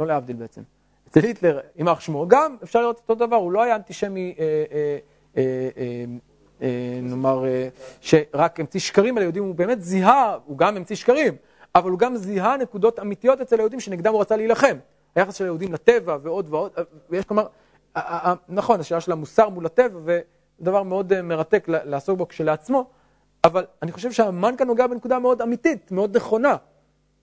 לא להבדיל בעצם, אצל היטלר, יימח שמו, גם אפשר לראות אותו דבר, הוא לא היה אנטישמי, אה, אה, אה, נאמר, שרק המציא שקרים על היהודים, הוא באמת זיהה, הוא גם המציא שקרים, אבל הוא גם זיהה נקודות אמיתיות אצל היהודים שנגדם הוא רצה להילחם. היחס של היהודים לטבע ועוד ועוד, ויש כלומר, נכון, השאלה של המוסר מול הטבע, ודבר מאוד מרתק לעסוק בו כשלעצמו, אבל אני חושב שהמן כאן נוגע בנקודה מאוד אמיתית, מאוד נכונה.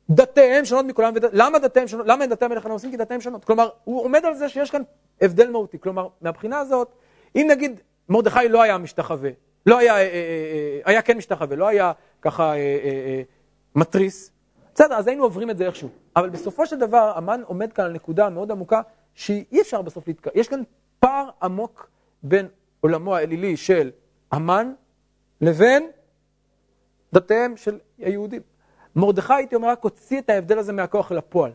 דתיהם שונות מכולם. למה דתיהם שונות? למה אין דתי המלך הנוסעים? כי דתיהם שונות. כלומר, הוא עומד על זה שיש כאן הבדל מהותי. כלומר, מהבחינה הזאת, אם נגיד מרדכי לא היה משתחווה, לא היה, אה, אה, אה, היה כן משתחווה, לא היה ככה מתריס, בסדר, אז היינו עוברים את זה איכשהו. אבל בסופו של דבר, המן עומד כאן על נקודה מאוד עמוקה, שאי אפשר בסוף להתקרב. יש כאן פער עמוק בין עולמו האלילי של המן לבין דתיהם של היהודים. מרדכי, הייתי אומר, רק הוציא את ההבדל הזה מהכוח אל הפועל.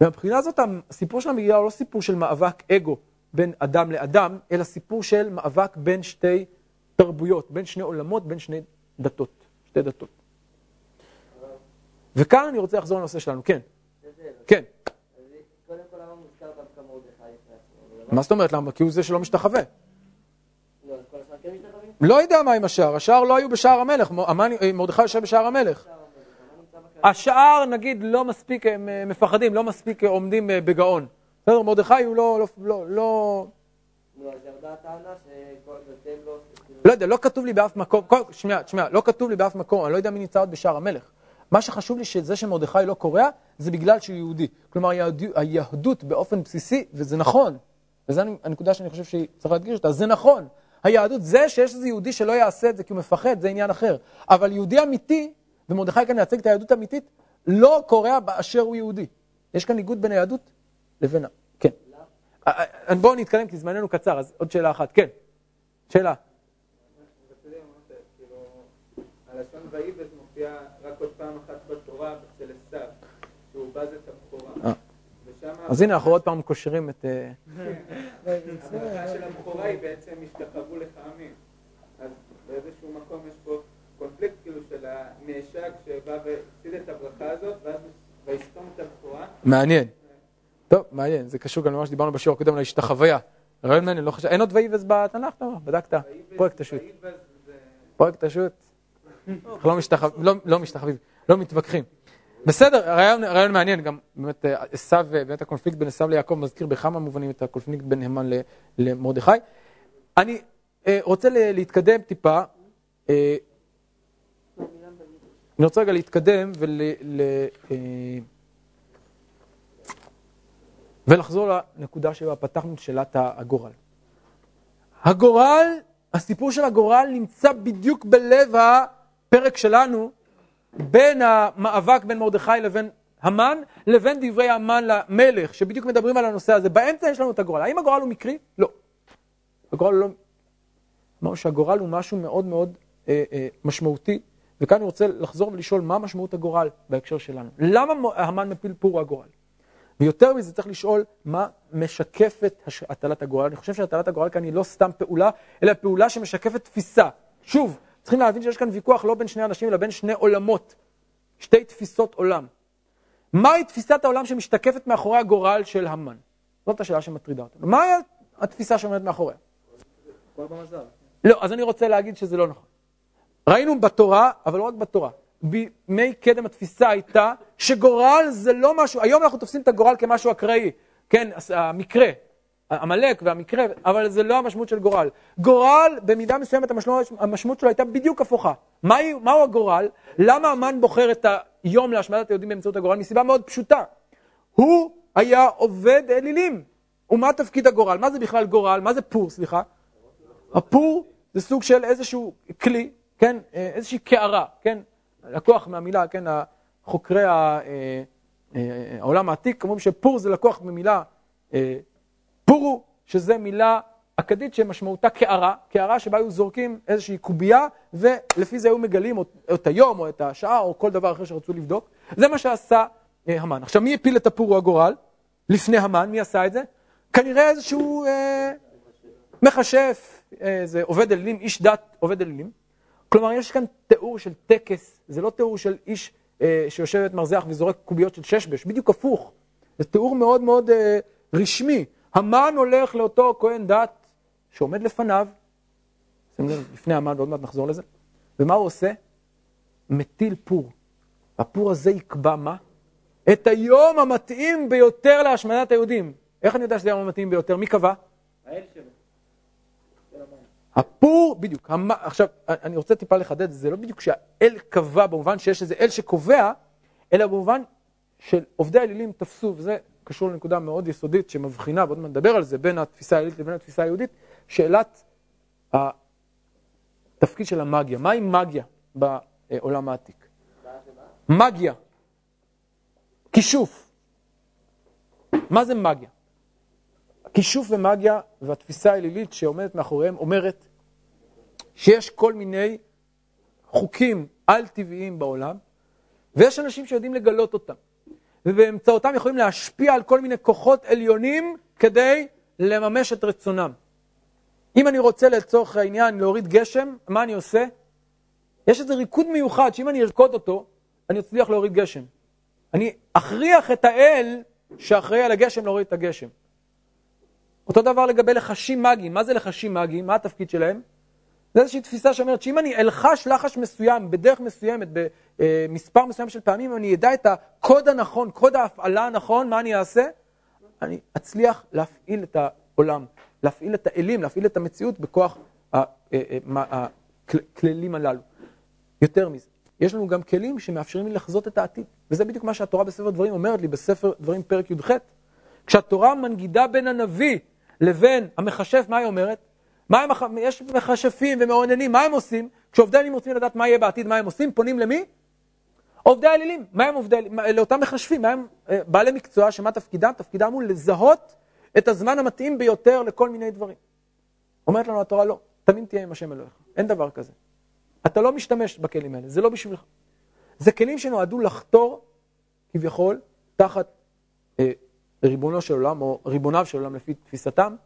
ומבחינה הזאת, הסיפור של המגילה הוא לא סיפור של מאבק אגו בין אדם לאדם, אלא סיפור של מאבק בין שתי תרבויות, בין שני עולמות, בין שני דתות, שתי דתות. וכאן אני רוצה לחזור לנושא שלנו, כן. כן. מה זאת אומרת? למה? כי הוא זה שלא משתחווה. לא יודע מה עם השער, השער לא היו בשער המלך, מרדכי יושב בשער המלך. השאר, נגיד, לא מספיק, הם אה, מפחדים, לא מספיק עומדים אה, בגאון. בסדר, מרדכי הוא לא, לא, לא, לא... לא... לא יודע, לא כתוב לי באף מקום, שמיע, שמיע, לא כתוב לי באף מקום, אני לא יודע מי נמצא עוד בשער המלך. מה שחשוב לי שזה שמרדכי לא קורע, זה בגלל שהוא יהודי. כלומר, היהדות באופן בסיסי, וזה נכון, וזו הנקודה שאני חושב שצריך להדגיש אותה, זה נכון. היהדות, זה שיש איזה יהודי שלא יעשה את זה כי הוא מפחד, זה עניין אחר. אבל יהודי אמיתי, ומרדכי כאן מייצג את היהדות האמיתית, לא קורע באשר הוא יהודי. יש כאן ניגוד בין היהדות לבין ה... כן. אה, אה, בואו נתקדם כי זמננו קצר, אז עוד שאלה אחת. כן. שאלה. הלשון ויבז מופיע רק עוד פעם אחת בתורה אצל עשיו, שהוא בז את הבכורה. אה. אז הנה, אנחנו עוד פעם קושרים את... הברכה של הבכורה היא בעצם השתחוו לך עמים. אז באיזשהו מקום יש פה קונפליקט כאילו של הנאשק שבא והפסיד את הברכה הזאת, ואז ויסתום את הבכורה. מעניין. טוב, מעניין, זה קשור גם למה שדיברנו בשיעור הקודם, להשתחוויה. רעיון מעניין, לא חושב, אין עוד ויבז בתנ"ך? לא, בדקת? פרויקט השו"ת. פרויקט השו"ת. אנחנו לא משתחווים, לא מתווכחים. בסדר, רעיון מעניין, גם באמת עשיו, באמת הקונפליקט בין עשיו ליעקב מזכיר בכמה מובנים את הקונפליקט בין המן למרדכי. אני רוצה להתקדם טיפה. אני רוצה רגע להתקדם ול, ל, אה, ולחזור לנקודה שבה פתחנו את שאלת הגורל. הגורל, הסיפור של הגורל נמצא בדיוק בלב הפרק שלנו, בין המאבק בין מרדכי לבין המן, לבין דברי המן למלך, שבדיוק מדברים על הנושא הזה. באמצע יש לנו את הגורל. האם הגורל הוא מקרי? לא. הגורל לא... אמרנו שהגורל הוא משהו מאוד מאוד אה, אה, משמעותי וכאן אני רוצה לחזור ולשאול מה משמעות הגורל בהקשר שלנו. למה המן מפיל פור הגורל? ויותר מזה צריך לשאול מה משקפת הטלת הגורל. אני חושב שהטלת הגורל כאן היא לא סתם פעולה, אלא פעולה שמשקפת תפיסה. שוב, צריכים להבין שיש כאן ויכוח לא בין שני אנשים, אלא בין שני עולמות. שתי תפיסות עולם. מהי תפיסת העולם שמשתקפת מאחורי הגורל של המן? זאת השאלה שמטרידה אותנו. מהי התפיסה שעומדת מאחוריה? לא, אז אני רוצה להגיד שזה לא נכון. ראינו בתורה, אבל לא רק בתורה, בימי קדם התפיסה הייתה שגורל זה לא משהו, היום אנחנו תופסים את הגורל כמשהו אקראי, כן, המקרה, עמלק והמקרה, אבל זה לא המשמעות של גורל. גורל, במידה מסוימת המשמעות, המשמעות שלו הייתה בדיוק הפוכה. מהי, מהו הגורל? למה המן בוחר את היום להשמדת היהודים באמצעות הגורל? מסיבה מאוד פשוטה. הוא היה עובד אלילים. ומה תפקיד הגורל? מה זה בכלל גורל? מה זה פור, סליחה? הפור זה סוג של איזשהו כלי כן, אה, איזושהי קערה, כן, לקוח מהמילה, כן, חוקרי אה, אה, העולם העתיק אומרים שפור זה לקוח ממילה פורו, שזה מילה אכדית שמשמעותה קערה, קערה שבה היו זורקים איזושהי קובייה, ולפי זה היו מגלים או את היום או את השעה או כל דבר אחר שרצו לבדוק. זה מה שעשה המן. עכשיו, מי הפיל את הפורו הגורל? לפני המן, מי עשה את זה? כנראה איזשהו אה, מכשף, איזה עובד אלילים, איש דת עובד אלילים. כלומר, יש כאן תיאור של טקס, זה לא תיאור של איש אה, שיושב את מרזח וזורק קוביות של ששבש, בדיוק הפוך. זה תיאור מאוד מאוד אה, רשמי. המן הולך לאותו כהן דת שעומד לפניו, שימו לב, לפני המן, ועוד מעט נחזור לזה, ומה הוא עושה? מטיל פור. הפור הזה יקבע מה? את היום המתאים ביותר להשמדת היהודים. איך אני יודע שזה היום המתאים ביותר? מי קבע? האל שלו. הפור, בדיוק, המ... עכשיו, אני רוצה טיפה לחדד, זה לא בדיוק שהאל קבע במובן שיש איזה אל שקובע, אלא במובן של עובדי האלילים תפסו, וזה קשור לנקודה מאוד יסודית שמבחינה, ועוד מעט נדבר על זה, בין התפיסה האלילית לבין התפיסה היהודית, שאלת התפקיד של המאגיה. מהי מגיה בעולם העתיק? מגיה, כישוף. מה זה מגיה? כישוף ומגיה והתפיסה האלילית שעומדת מאחוריהם אומרת שיש כל מיני חוקים על-טבעיים בעולם, ויש אנשים שיודעים לגלות אותם, ובאמצעותם יכולים להשפיע על כל מיני כוחות עליונים כדי לממש את רצונם. אם אני רוצה לצורך העניין להוריד גשם, מה אני עושה? יש איזה ריקוד מיוחד שאם אני ארקוד אותו, אני אצליח להוריד גשם. אני אכריח את האל שאחראי על הגשם להוריד את הגשם. אותו דבר לגבי לחשים מאגיים. מה זה לחשים מאגיים? מה התפקיד שלהם? זה איזושהי תפיסה שאומרת שאם אני אלחש לחש מסוים בדרך מסוימת, במספר מסוים של פעמים, אני אדע את הקוד הנכון, קוד ההפעלה הנכון, מה אני אעשה? אני אצליח להפעיל את העולם, להפעיל את האלים, להפעיל את המציאות בכוח אה, אה, הכללים הללו. יותר מזה, יש לנו גם כלים שמאפשרים לי לחזות את העתיד, וזה בדיוק מה שהתורה בספר דברים אומרת לי בספר דברים פרק י"ח. כשהתורה מנגידה בין הנביא לבין המכשף, מה היא אומרת? מה הם, יש מכשפים ומאוננים, מה הם עושים? כשעובדי אלילים רוצים לדעת מה יהיה בעתיד, מה הם עושים? פונים למי? עובדי אלילים. מה הם עובדי אלילים? לאותם מכשפים, מה הם אה, בעלי מקצוע, שמה תפקידם? תפקידם הוא לזהות את הזמן המתאים ביותר לכל מיני דברים. אומרת לנו התורה, לא, תמיד תהיה עם השם אלוהיך. אין דבר כזה. אתה לא משתמש בכלים האלה, זה לא בשבילך. זה כלים שנועדו לחתור, כביכול, תחת אה, ריבונו של עולם, או ריבוניו של עולם לפי תפיסתם,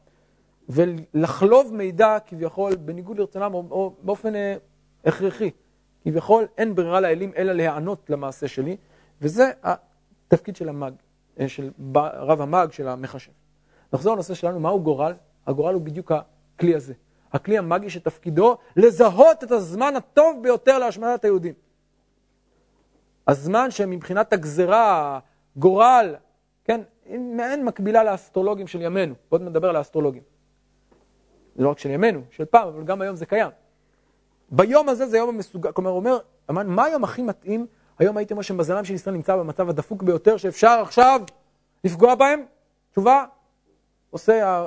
ולחלוב מידע כביכול בניגוד לרצונם, או, או באופן אה, הכרחי. כביכול אין ברירה לאלים אלא להיענות למעשה שלי, וזה התפקיד של המאג, אה, של רב המאג, של המחשב. נחזור לנושא שלנו, מהו גורל? הגורל הוא בדיוק הכלי הזה. הכלי המאגי שתפקידו לזהות את הזמן הטוב ביותר להשמדת היהודים. הזמן שמבחינת הגזרה, גורל, מעין מקבילה לאסטרולוגים של ימינו. עוד נדבר על האסטרולוגים. זה לא רק של ימינו, של פעם, אבל גם היום זה קיים. ביום הזה זה יום המסוגל, כלומר, אומר, מה היום הכי מתאים? היום הייתי אומר שמזלם של ישראל נמצא במצב הדפוק ביותר שאפשר עכשיו לפגוע בהם? תשובה, עושה,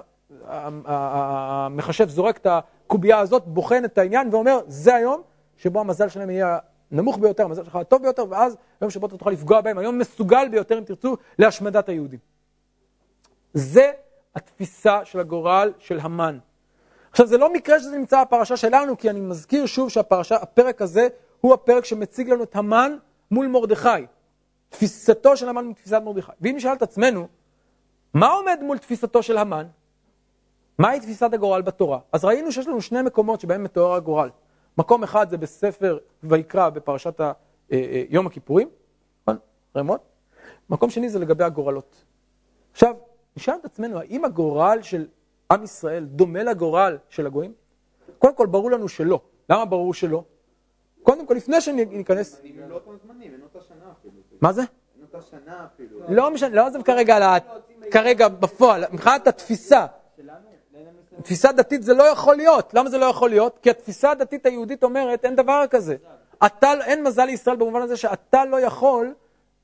המחשב זורק את הקובייה הזאת, בוחן את העניין ואומר, זה היום שבו המזל שלהם יהיה הנמוך ביותר, המזל שלך הטוב ביותר, ואז היום שבו אתה תוכל לפגוע בהם, היום מסוגל ביותר, אם תרצו, להשמדת היהודים. זה התפיסה של הגורל של המן. עכשיו, זה לא מקרה שזה נמצא בפרשה שלנו, כי אני מזכיר שוב שהפרק הזה הוא הפרק שמציג לנו את המן מול מרדכי. תפיסתו של המן מול תפיסת מרדכי. ואם נשאל את עצמנו, מה עומד מול תפיסתו של המן? מהי תפיסת הגורל בתורה? אז ראינו שיש לנו שני מקומות שבהם מתואר הגורל. מקום אחד זה בספר ויקרא בפרשת ה, אה, אה, יום הכיפורים, נכון? רמות. מקום שני זה לגבי הגורלות. עכשיו, נשאל את עצמנו, האם הגורל של עם ישראל דומה לגורל של הגויים? קודם כל, ברור לנו שלא. למה ברור שלא? קודם כל, לפני שניכנס... מה זה? לא משנה, לא עזב כרגע, כרגע בפועל, מבחינת התפיסה. תפיסה דתית זה לא יכול להיות. למה זה לא יכול להיות? כי התפיסה הדתית היהודית אומרת, אין דבר כזה. אתה, אין מזל לישראל במובן הזה שאתה לא יכול,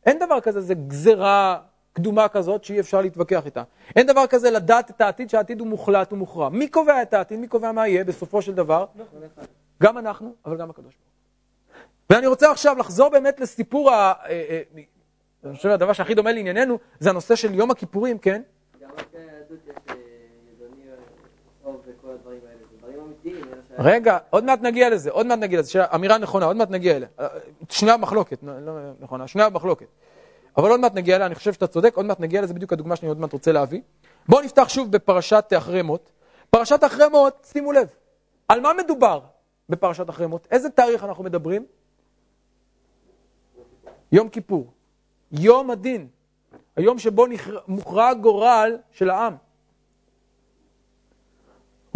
אין דבר כזה, זה גזרה קדומה כזאת שאי אפשר להתווכח איתה. אין דבר כזה לדעת את העתיד, שהעתיד הוא מוחלט ומוכרע. מי קובע את העתיד? מי קובע מה יהיה בסופו של דבר? גם אנחנו, אבל גם הקדוש ברוך הוא. ואני רוצה עכשיו לחזור באמת לסיפור. אה, אה, אני חושב שהדבר שהכי דומה לענייננו, זה הנושא של יום הכיפורים, כן? רגע, עוד מעט נגיע לזה, עוד מעט נגיע לזה, אמירה נכונה, עוד מעט נגיע אליה. שנייה במחלוקת, לא נכונה, שנייה במחלוקת. אבל עוד מעט נגיע אליה, אני חושב שאתה צודק, עוד מעט נגיע לזה, בדיוק הדוגמה שאני עוד מעט רוצה להביא. בואו נפתח שוב בפרשת אחרי מות. פרשת אחרי מות, שימו לב, על מה מדובר? בפרשת אחרי מות. איזה תאריך אנחנו מדברים? יום כיפור. יום הדין. היום שבו מוכרע גורל של העם.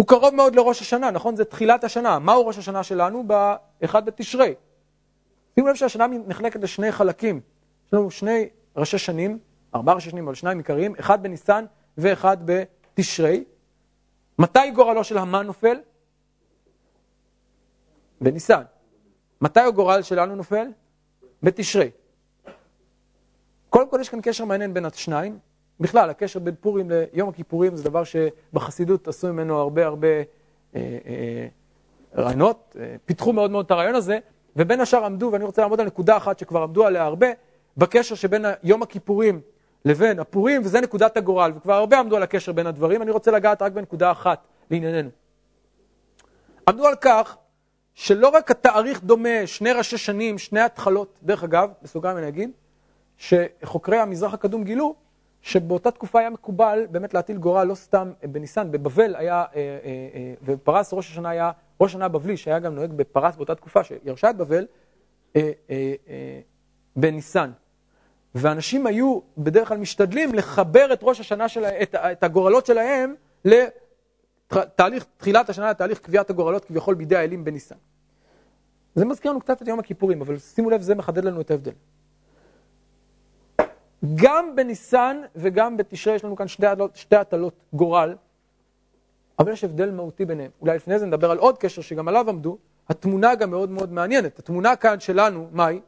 הוא קרוב מאוד לראש השנה, נכון? זה תחילת השנה. מהו ראש השנה שלנו? באחד בתשרי. שימו לב שהשנה נחלקת לשני חלקים. יש לנו שני ראשי שנים, ארבעה ראשי שנים, אבל שניים עיקריים, אחד בניסן ואחד בתשרי. מתי גורלו של המן נופל? בניסן. מתי הגורל שלנו נופל? בתשרי. קודם כל יש כאן קשר מעניין בין השניים. בכלל, הקשר בין פורים ליום הכיפורים זה דבר שבחסידות עשו ממנו הרבה הרבה אה, אה, רעיונות, אה, פיתחו מאוד מאוד את הרעיון הזה, ובין השאר עמדו, ואני רוצה לעמוד על נקודה אחת שכבר עמדו עליה הרבה, בקשר שבין יום הכיפורים לבין הפורים, וזה נקודת הגורל, וכבר הרבה עמדו על הקשר בין הדברים, אני רוצה לגעת רק בנקודה אחת לענייננו. עמדו על כך שלא רק התאריך דומה, שני ראשי שנים, שני התחלות, דרך אגב, בסוגריים אני אגיד, שחוקרי המזרח הקדום גילו שבאותה תקופה היה מקובל באמת להטיל גורל לא סתם בניסן, בבבל היה, אה, אה, אה, ובפרס ראש השנה היה, ראש השנה הבבלי, שהיה גם נוהג בפרס באותה תקופה, שירשה את בבל, בניסן. ואנשים היו בדרך כלל משתדלים לחבר את ראש השנה שלהם, את הגורלות שלהם לתהליך, תחילת השנה, לתהליך קביעת הגורלות כביכול בידי האלים בניסן. זה מזכיר לנו קצת את יום הכיפורים, אבל שימו לב, זה מחדד לנו את ההבדל. גם בניסן וגם בתשרי יש לנו כאן שתי, הטלות גורל, אבל יש הבדל מהותי ביניהם. אולי לפני זה נדבר על עוד קשר שגם עליו עמדו, התמונה גם מאוד מאוד מעניינת. התמונה כאן שלנו, מהי?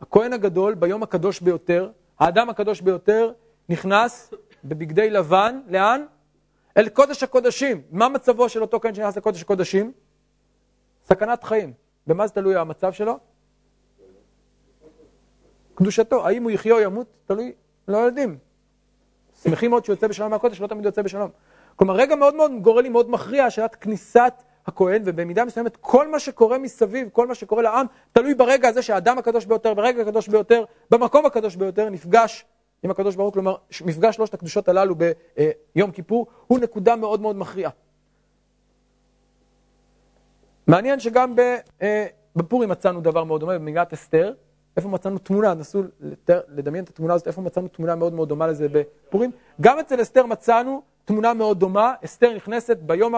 הכהן הגדול ביום הקדוש ביותר, האדם הקדוש ביותר, נכנס בבגדי לבן, לאן? אל קודש הקודשים. מה מצבו של אותו כהן שנכנס לקודש הקודשים? סכנת חיים. במה זה תלוי המצב שלו? קדושתו. האם הוא יחיה או ימות? תלוי, לא יודעים. שמחים מאוד שהוא יוצא בשלום מהקודש, לא תמיד יוצא בשלום. כלומר, רגע מאוד מאוד גורלי, מאוד מכריע, שאלת כניסת הכהן, ובמידה מסוימת כל מה שקורה מסביב, כל מה שקורה לעם, תלוי ברגע הזה שהאדם הקדוש ביותר, ברגע הקדוש ביותר, במקום הקדוש ביותר, נפגש עם הקדוש ברוך הוא, כלומר, מפגש שלושת הקדושות הללו ביום כיפור, הוא נקודה מאוד מאוד מכריעה. מעניין שגם אה, בפורים מצאנו דבר מאוד דומה, במגילת אסתר, איפה מצאנו תמונה, נסו לדמיין את התמונה הזאת, איפה מצאנו תמונה מאוד מאוד דומה לזה בפורים. גם אצל אסתר מצאנו תמונה מאוד דומה, אסתר נכנסת ביום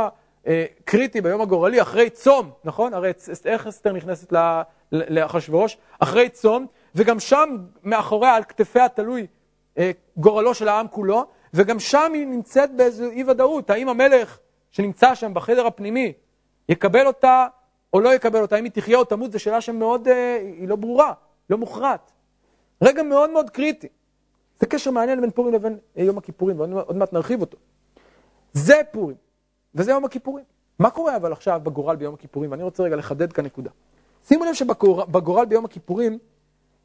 הקריטי, ביום הגורלי, אחרי צום, נכון? הרי איך אסתר נכנסת לאחשוורוש? אחרי צום, וגם שם מאחוריה, על כתפיה תלוי אה, גורלו של העם כולו, וגם שם היא נמצאת באיזו אי ודאות, האם המלך שנמצא שם בחדר הפנימי יקבל אותה או לא יקבל אותה, האם היא תחיה או תמות, זו שאלה שמאוד, אה, היא לא ברורה. לא מוכרעת. רגע מאוד מאוד קריטי. זה קשר מעניין בין פורים לבין יום הכיפורים, ועוד מעט נרחיב אותו. זה פורים, וזה יום הכיפורים. מה קורה אבל עכשיו בגורל ביום הכיפורים? ואני רוצה רגע לחדד כאן נקודה. שימו לב שבגורל ביום הכיפורים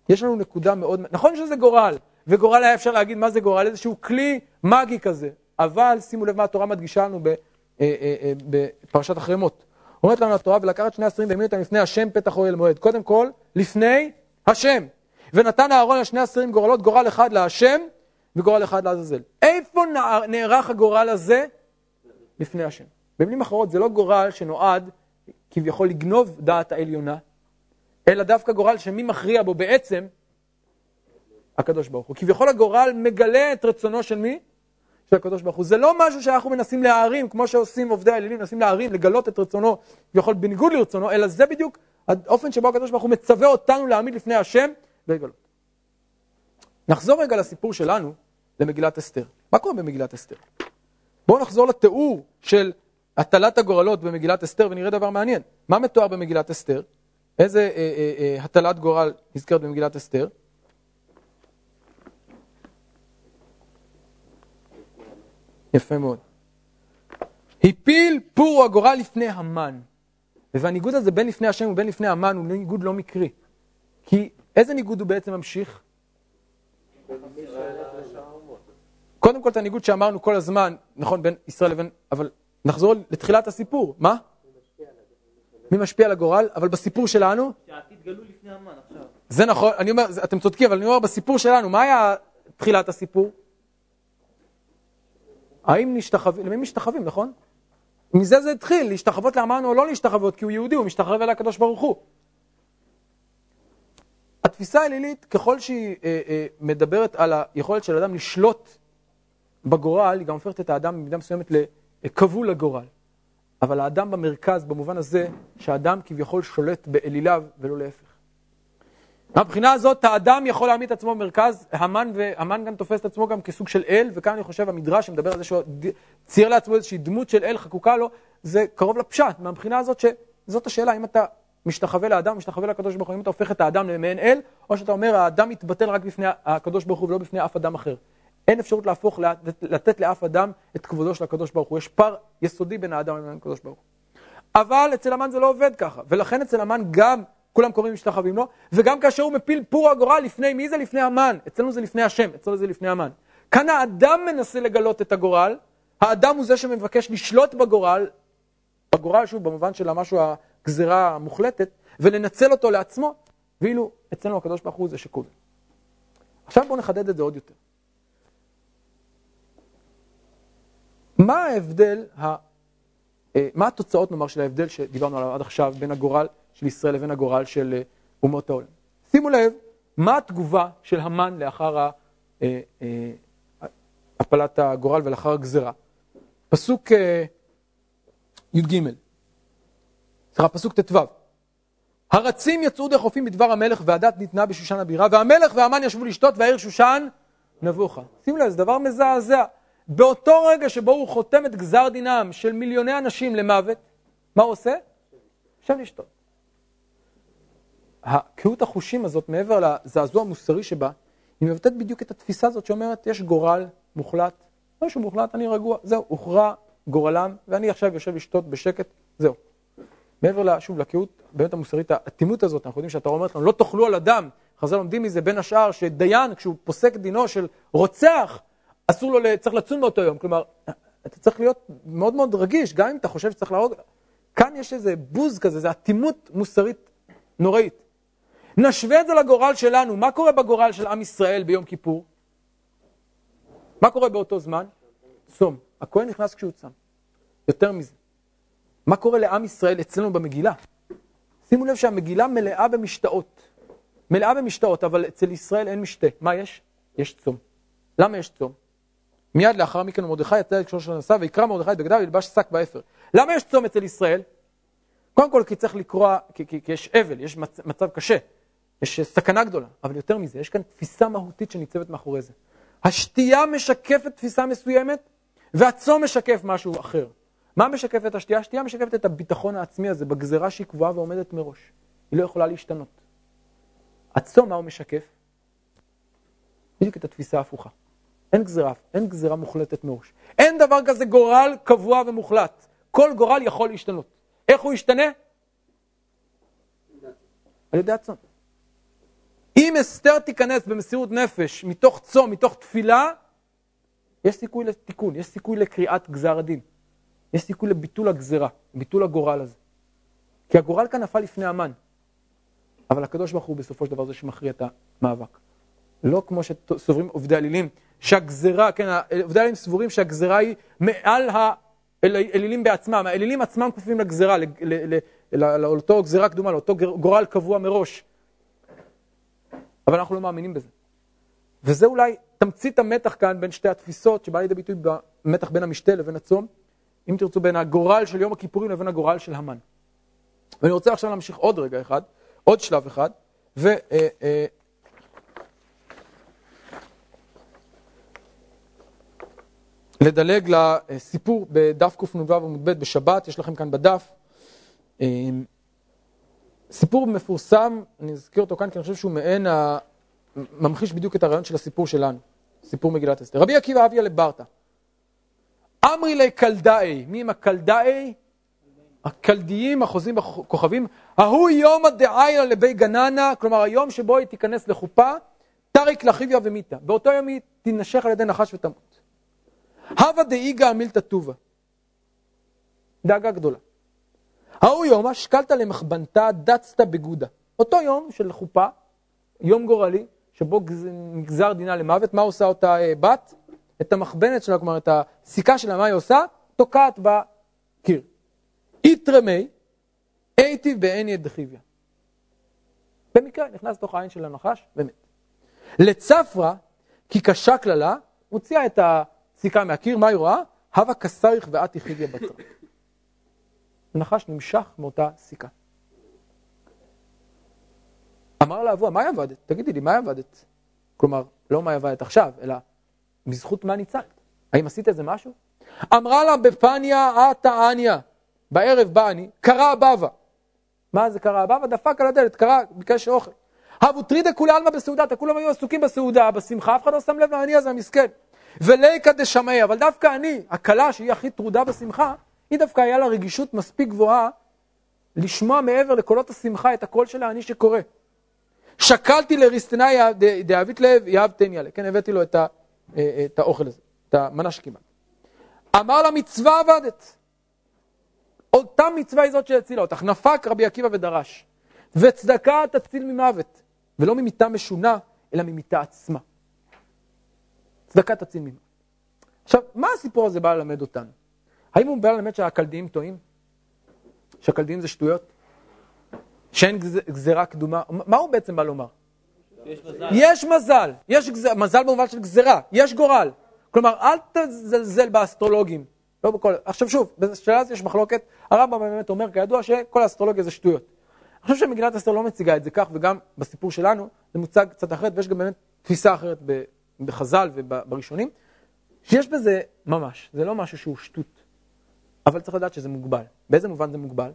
יש לנו נקודה מאוד... נכון שזה גורל, וגורל היה אפשר להגיד מה זה גורל, איזשהו כלי מגי כזה, אבל שימו לב מה התורה מדגישה לנו אה, אה, אה, בפרשת אחרי מות. אומרת לנו התורה, ולקחת שני עשרים והעמיד אותם לפני השם פתח אוהל מועד. קודם כל, לפני השם. ונתן אהרון על שני עשרים גורלות, גורל אחד להשם וגורל אחד לעזאזל. איפה נערך הגורל הזה? לפני השם. במילים אחרות, זה לא גורל שנועד כביכול לגנוב דעת העליונה, אלא דווקא גורל שמי מכריע בו בעצם? הקדוש ברוך הוא. כביכול הגורל מגלה את רצונו של מי? של הקדוש ברוך הוא. זה לא משהו שאנחנו מנסים להערים, כמו שעושים עובדי האלילים, מנסים להערים, לגלות את רצונו, כביכול בניגוד לרצונו, אלא זה בדיוק האופן שבו הקדוש ברוך הוא מצווה אותנו להעמיד לפני השם ולגלות. נחזור רגע לסיפור שלנו, למגילת אסתר. מה קורה במגילת אסתר? בואו נחזור לתיאור של הטלת הגורלות במגילת אסתר ונראה דבר מעניין. מה מתואר במגילת אסתר? איזה אה, אה, אה, הטלת גורל נזכרת במגילת אסתר? יפה מאוד. הפיל פור הגורל לפני המן. והניגוד הזה בין לפני השם ובין לפני המן הוא ניגוד לא מקרי. כי איזה ניגוד הוא בעצם ממשיך? קודם כל את הניגוד שאמרנו כל הזמן, נכון, בין ישראל לבין, אבל נחזור לתחילת הסיפור. מה? מי משפיע על הגורל? אבל בסיפור שלנו... שהעתיד גלוי לפני המן עכשיו. זה נכון, אני אומר, אתם צודקים, אבל אני אומר, בסיפור שלנו, מה היה תחילת הסיפור? האם נשתחווים, למי משתחווים, נכון? מזה זה התחיל, להשתחוות לאמן או לא להשתחוות, כי הוא יהודי, הוא משתחרר אל הקדוש ברוך הוא. התפיסה האלילית, ככל שהיא אה, אה, מדברת על היכולת של אדם לשלוט בגורל, היא גם הופכת את האדם במידה מסוימת לכבול לגורל. אבל האדם במרכז, במובן הזה שהאדם כביכול שולט באליליו ולא להפך. מהבחינה הזאת האדם יכול להעמיד את עצמו במרכז, המן, והמן גם תופס את עצמו גם כסוג של אל, וכאן אני חושב המדרש שמדבר על זה שהוא צייר לעצמו איזושהי דמות של אל חקוקה לו, זה קרוב לפשט, מהבחינה הזאת שזאת השאלה, אם אתה משתחווה לאדם, משתחווה לקדוש ברוך הוא, אם אתה הופך את האדם למעין אל, או שאתה אומר האדם מתבטל רק בפני הקדוש ברוך הוא ולא בפני אף אדם אחר. אין אפשרות להפוך, לתת לאף אדם את כבודו של הקדוש ברוך הוא. יש פער יסודי בין האדם לבין הקדוש ברוך הוא. אבל אצל המן זה לא עובד ככה, ולכן אצל המן גם כולם קוראים משתחווים לו, וגם כאשר הוא מפיל פור הגורל, לפני מי זה? לפני המן. אצלנו זה לפני השם, אצלנו זה לפני המן. כאן האדם מנסה לגלות את הגורל, האדם הוא זה שמבקש לשלוט בגורל, בגורל שוב במובן של המשהו, הגזירה המוחלטת, ולנצל אותו לעצמו, ואילו אצלנו הקדוש ברוך הוא זה שקובע. עכשיו בואו נחדד את זה עוד יותר. מה ההבדל, ה... אה, מה התוצאות נאמר של ההבדל שדיברנו עליו עד עכשיו בין הגורל של ישראל לבין הגורל של אה, אומות העולם? שימו לב, מה התגובה של המן לאחר אה, הפלת הגורל ולאחר הגזרה? פסוק י"ג, סליחה, פסוק ט"ו. הרצים יצאו דרך חופים בדבר המלך והדת ניתנה בשושן הבירה והמלך והמן ישבו לשתות והעיר שושן נבוכה. שימו לב, זה דבר מזעזע. באותו רגע שבו הוא חותם את גזר דינם של מיליוני אנשים למוות, מה הוא עושה? יושב לשתות. הקהות החושים הזאת, מעבר לזעזוע המוסרי שבה, היא מבטאת בדיוק את התפיסה הזאת שאומרת, יש גורל מוחלט, משהו מוחלט, אני רגוע, זהו, הוכרע גורלם, ואני עכשיו יושב לשתות בשקט, זהו. מעבר, שוב, לקהות באמת המוסרית, האטימות הזאת, אנחנו יודעים שהתורה אומרת לנו, לא תאכלו על אדם, חז"ל לומדים מזה בין השאר, שדיין, כשהוא פוסק דינו של רוצח, אסור לו, צריך לצון באותו יום. כלומר, אתה צריך להיות מאוד מאוד רגיש, גם אם אתה חושב שצריך להרוג. כאן יש איזה בוז כזה, איזו אטימות מוסרית נוראית. נשווה את זה לגורל שלנו. מה קורה בגורל של עם ישראל ביום כיפור? מה קורה באותו זמן? צום. הכהן נכנס כשהוא צם. יותר מזה. מה קורה לעם ישראל אצלנו במגילה? שימו לב שהמגילה מלאה במשתאות. מלאה במשתאות, אבל אצל ישראל אין משתה. מה יש? יש צום. למה יש צום? מיד לאחר מכן מרדכי יצא לקשור שלהן שא ויקרע מרדכי את בגדיו וילבש שק ואפר. למה יש צום אצל ישראל? קודם כל כי צריך לקרוע, כי, כי, כי יש אבל, יש מצ, מצב קשה, יש סכנה גדולה, אבל יותר מזה, יש כאן תפיסה מהותית שניצבת מאחורי זה. השתייה משקפת תפיסה מסוימת, והצום משקף משהו אחר. מה משקפת השתייה? השתייה משקפת את הביטחון העצמי הזה בגזרה שהיא קבועה ועומדת מראש. היא לא יכולה להשתנות. הצום, מה הוא משקף? בדיוק את התפיסה ההפוכה. אין גזירה, אין גזירה מוחלטת מראש. אין דבר כזה גורל קבוע ומוחלט. כל גורל יכול להשתנות. איך הוא ישתנה? על ידי הצום. אם אסתר תיכנס במסירות נפש, מתוך צום, מתוך תפילה, יש סיכוי לתיקון, יש סיכוי לקריאת גזר הדין. יש סיכוי לביטול הגזירה, ביטול הגורל הזה. כי הגורל כאן נפל לפני המן. אבל הקדוש ברוך הוא בסופו של דבר זה שמכריע את המאבק. לא כמו שסוברים עובדי אלילים, שהגזרה, כן, עובדי אלילים סבורים שהגזרה היא מעל האלילים בעצמם, האלילים עצמם כפופים לגזרה, לאותו גזרה קדומה, לאותו גורל קבוע מראש. אבל אנחנו לא מאמינים בזה. וזה אולי תמצית המתח כאן בין שתי התפיסות שבא לידי ביטוי במתח בין המשתה לבין הצום, אם תרצו בין הגורל של יום הכיפורים לבין הגורל של המן. ואני רוצה עכשיו להמשיך עוד רגע אחד, עוד שלב אחד, ו... אה, אה, לדלג לסיפור בדף קנ"ו עמוד ב' בשבת, יש לכם כאן בדף. אמ, סיפור מפורסם, אני אזכיר אותו כאן כי אני חושב שהוא מעין, ממחיש בדיוק את הרעיון של הסיפור שלנו, סיפור מגילת אסתר. רבי עקיבא הוויא ליה ברתא. אמרי ליה כלדאי, מי הם הכלדאי? הכלדיים, החוזים בכוכבים, ההוא יומא דעיילה לבי גננא, כלומר היום שבו היא תיכנס לחופה, טריק לה חיויא ומיתא. באותו יום היא תנשך על ידי נחש ותמות. הווה דאיגה מילתא טובה. דאגה גדולה. ההוא יומא שקלת למחבנתה דצת בגודה. אותו יום של חופה, יום גורלי, שבו נגזר דינה למוות, מה עושה אותה אה, בת? את המחבנת שלה, כלומר את הסיכה שלה, מה היא עושה? תוקעת קיר. איתרמי, הייתי בעין יד חיביה. במקרה נכנס לתוך העין של הנחש ומת. לצפרא, כי קשה קללה, מוציאה את הסיכה מהקיר, מה היא רואה? הווה כסריך ואת יחידיה בתר. הנחש נמשך מאותה סיכה. אמר לה אבוה, מה היא עבדת? תגידי לי, מה היא עבדת? כלומר, לא מה היא עבדת עכשיו, אלא בזכות מה ניצלת? האם עשית איזה משהו? אמרה לה בפניה עתה עניה, בערב בא אני, קרא הבבא. מה זה קרא הבבא? דפק על הדלת, קרא, ביקש אוכל. הבו טרידה כולי עלמא בסעודה, כולם היו עסוקים בסעודה, בשמחה, אף אחד לא שם לב לעני הזה המסכן. וליקא דשמיא, אבל דווקא אני, הכלה שהיא הכי טרודה בשמחה, היא דווקא היה לה רגישות מספיק גבוהה לשמוע מעבר לקולות השמחה את הקול של העני שקורא. שקלתי לריסטנאי דאבית לב יהב תניא לה, כן, הבאתי לו את, ה, אה, את האוכל הזה, את המנה שקיבלתי. אמר לה מצווה עבדת. אותה מצווה היא זאת שהצילה אותך. נפק רבי עקיבא ודרש. וצדקה תציל ממוות. ולא ממיתה משונה, אלא ממיתה עצמה. צדקה תציל ממוות. עכשיו, מה הסיפור הזה בא ללמד אותנו? האם הוא בא ללמד שהקלדיים טועים? שהקלדיים זה שטויות? שאין גזירה קדומה? מה הוא בעצם בא לומר? יש מזל. יש מזל, יש גז... מזל במובן של גזירה, יש גורל. כלומר, אל תזלזל באסטרולוגים. לא בכל... עכשיו שוב, בשאלה הזאת יש מחלוקת, הרמב"ם באמת אומר כידוע שכל האסטרולוגיה זה שטויות. אני חושב שמגילת אסתר לא מציגה את זה כך, וגם בסיפור שלנו זה מוצג קצת אחרת, ויש גם באמת תפיסה אחרת בחז"ל ובראשונים, שיש בזה ממש, זה לא משהו שהוא שטות, אבל צריך לדעת שזה מוגבל. באיזה מובן זה מוגבל?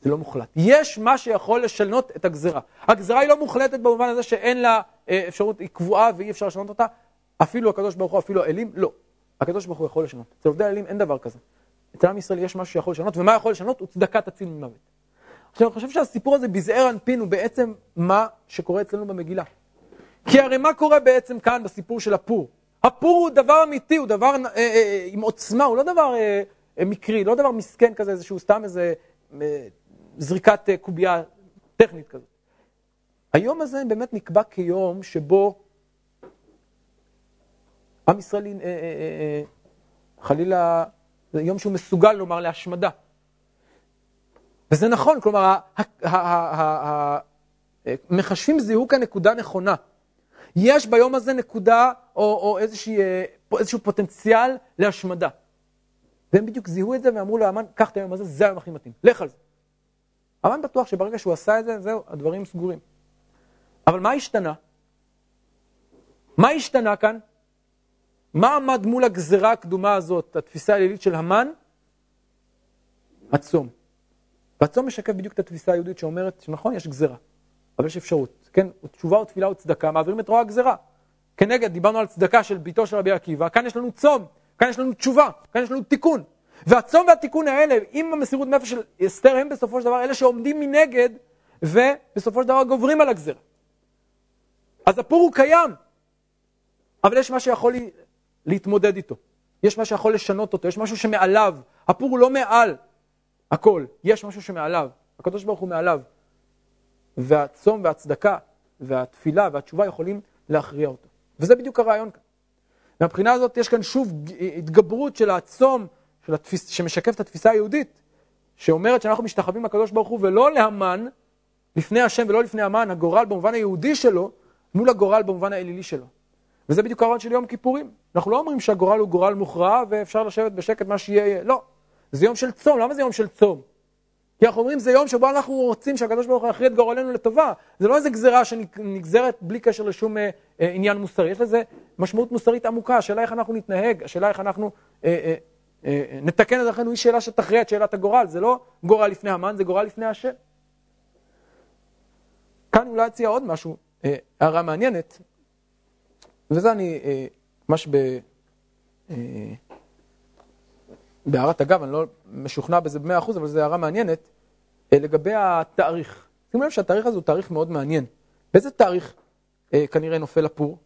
זה לא מוחלט. יש מה שיכול לשנות את הגזרה. הגזרה היא לא מוחלטת במובן הזה שאין לה אה, אפשרות, היא קבועה ואי אפשר לשנות אותה. אפילו הקדוש ברוך הוא, אפילו האלים, לא. הקדוש ברוך הוא יכול לשנות. אצל עובדי האלים אין דבר כזה. אצל עם ישראל יש משהו שיכול לשנות, ומה יכול לשנות? הוא צדקה תציל ממוות. עכשיו, אני חושב שהסיפור הזה בזעיר אנפין הוא בעצם מה שקורה אצלנו במגילה. כי הרי מה קורה בעצם כאן בסיפור של הפור? הפור הוא דבר אמיתי, הוא דבר אה, אה, אה, עם עוצמה, הוא לא דבר אה, מקרי, לא דבר מסכן כזה, איזשהו סתם איזה אה, זריקת אה, קובייה טכנית כזאת. היום הזה באמת נקבע כיום שבו עם ישראל, אה, חלילה, זה יום שהוא מסוגל לומר להשמדה. וזה נכון, כלומר, המחשבים זיהו כאן נקודה נכונה. יש ביום הזה נקודה או, או איזושהי, איזשהו פוטנציאל להשמדה. והם בדיוק זיהו את זה ואמרו לאמן, קח את היום הזה, זה היום הכי מתאים, לך על זה. אמן בטוח שברגע שהוא עשה את זה, זהו, הדברים סגורים. אבל מה השתנה? מה השתנה כאן? מה עמד מול הגזרה הקדומה הזאת, התפיסה העלילית של המן? הצום. והצום משקף בדיוק את התפיסה היהודית שאומרת שנכון, יש גזרה, אבל יש אפשרות. כן, תשובה ותפילה וצדקה, מעבירים את רוע הגזרה. כנגד, דיברנו על צדקה של ביתו של רבי עקיבא, כאן יש לנו צום, כאן יש לנו תשובה, כאן יש לנו תיקון. והצום והתיקון האלה, עם המסירות נפש של אסתר, הם בסופו של דבר אלה שעומדים מנגד, ובסופו של דבר גוברים על הגזרה. אז הפור הוא קיים, אבל יש מה שיכול להתמודד איתו. יש מה שיכול לשנות אותו, יש משהו שמעליו. הפור הוא לא מעל הכל, יש משהו שמעליו. הקדוש ברוך הוא מעליו. והצום והצדקה והתפילה והתשובה יכולים להכריע אותו. וזה בדיוק הרעיון כאן. מהבחינה הזאת יש כאן שוב התגברות של הצום, שמשקף את התפיסה היהודית, שאומרת שאנחנו משתחווים לקדוש ברוך הוא ולא להמן, לפני השם ולא לפני המן, הגורל במובן היהודי שלו, מול הגורל במובן האלילי שלו. וזה בדיוק הרעיון של יום כיפורים. אנחנו לא אומרים שהגורל הוא גורל מוכרע ואפשר לשבת בשקט מה שיהיה, לא. זה יום של צום, למה זה יום של צום? כי אנחנו אומרים זה יום שבו אנחנו רוצים שהקדוש ברוך הוא יכריע את גורלנו לטובה. זה לא איזה גזירה שנגזרת בלי קשר לשום אה, אה, עניין מוסרי. יש לזה משמעות מוסרית עמוקה. השאלה איך אנחנו נתנהג, השאלה איך אנחנו אה, אה, אה, נתקן את דרכנו, היא שאלה שתכריע את שאלת הגורל. זה לא גורל לפני המן, זה גורל לפני השם. כאן אולי אציע עוד משהו, אה, הערה מעניינת. וזה אני אה, ממש ב... אה, בהערת אגב, אני לא משוכנע בזה במאה אחוז, אבל זו הערה מעניינת, אה, לגבי התאריך. שימו לב שהתאריך הזה הוא תאריך מאוד מעניין. באיזה תאריך כנראה נופל הפור?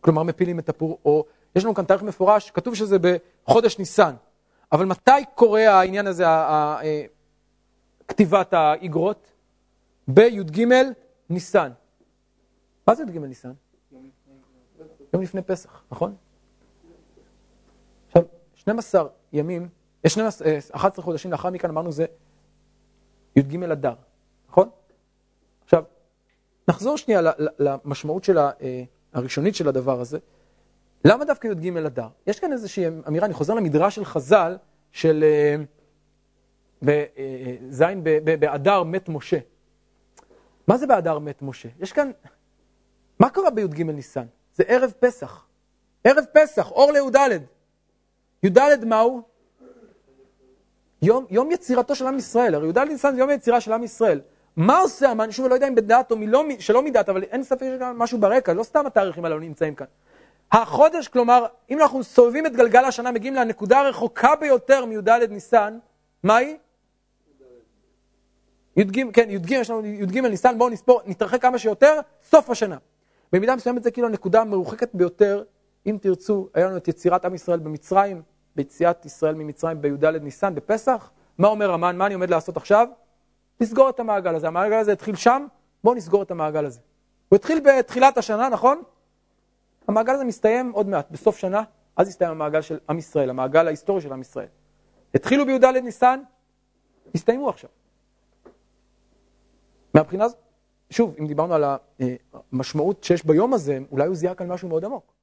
כלומר מפילים את הפור, או יש לנו כאן תאריך מפורש, כתוב שזה בחודש ניסן. אבל מתי קורה העניין הזה, כתיבת האגרות? בי"ג ניסן. מה זה י"ג ניסן? יום לפני פסח, נכון? עכשיו, 12 ימים, יש 12, אה, 11 חודשים לאחר מכן אמרנו זה י"ג אדר, נכון? עכשיו, נחזור שנייה למשמעות של אה, הראשונית של הדבר הזה. למה דווקא י"ג אדר? יש כאן איזושהי אמירה, אני חוזר למדרש של חז"ל, של אה, ב- באדר מת משה. מה זה באדר מת משה? יש כאן, מה קרה בי"ג ניסן? זה ערב פסח. ערב פסח, אור לי"ד. י"ד מהו? יום, יום יצירתו של עם ישראל, הרי י"ד ניסן זה יום היצירה של עם ישראל. מה עושה המן? שוב, אני לא יודע אם בדעת או מלא, שלא מדעת, אבל אין ספק שיש משהו ברקע, לא סתם התאריכים הללו נמצאים כאן. החודש, כלומר, אם אנחנו סובבים את גלגל השנה, מגיעים לנקודה הרחוקה ביותר מי"ד ניסן, מהי? י"ג, כן, י"ג, יש לנו י"ג ניסן, בואו נספור, נתרחק כמה שיותר, סוף השנה. במידה מסוימת זה כאילו הנקודה המרוחקת ביותר, אם תרצו, היה לנו את יצירת עם ישראל במצרים, ביציאת ישראל ממצרים בי"ד ניסן, בפסח. מה אומר המן? מה אני עומד לעשות עכשיו? לסגור את המעגל הזה. המעגל הזה התחיל שם, בואו נסגור את המעגל הזה. הוא התחיל בתחילת השנה, נכון? המעגל הזה מסתיים עוד מעט, בסוף שנה, אז יסתיים המעגל של עם ישראל, המעגל ההיסטורי של עם ישראל. התחילו בי"ד ניסן, הסתיימו עכשיו. מהבחינה הזאת, שוב, אם דיברנו על המשמעות שיש ביום הזה, אולי הוא זיהה כאן משהו מאוד עמוק.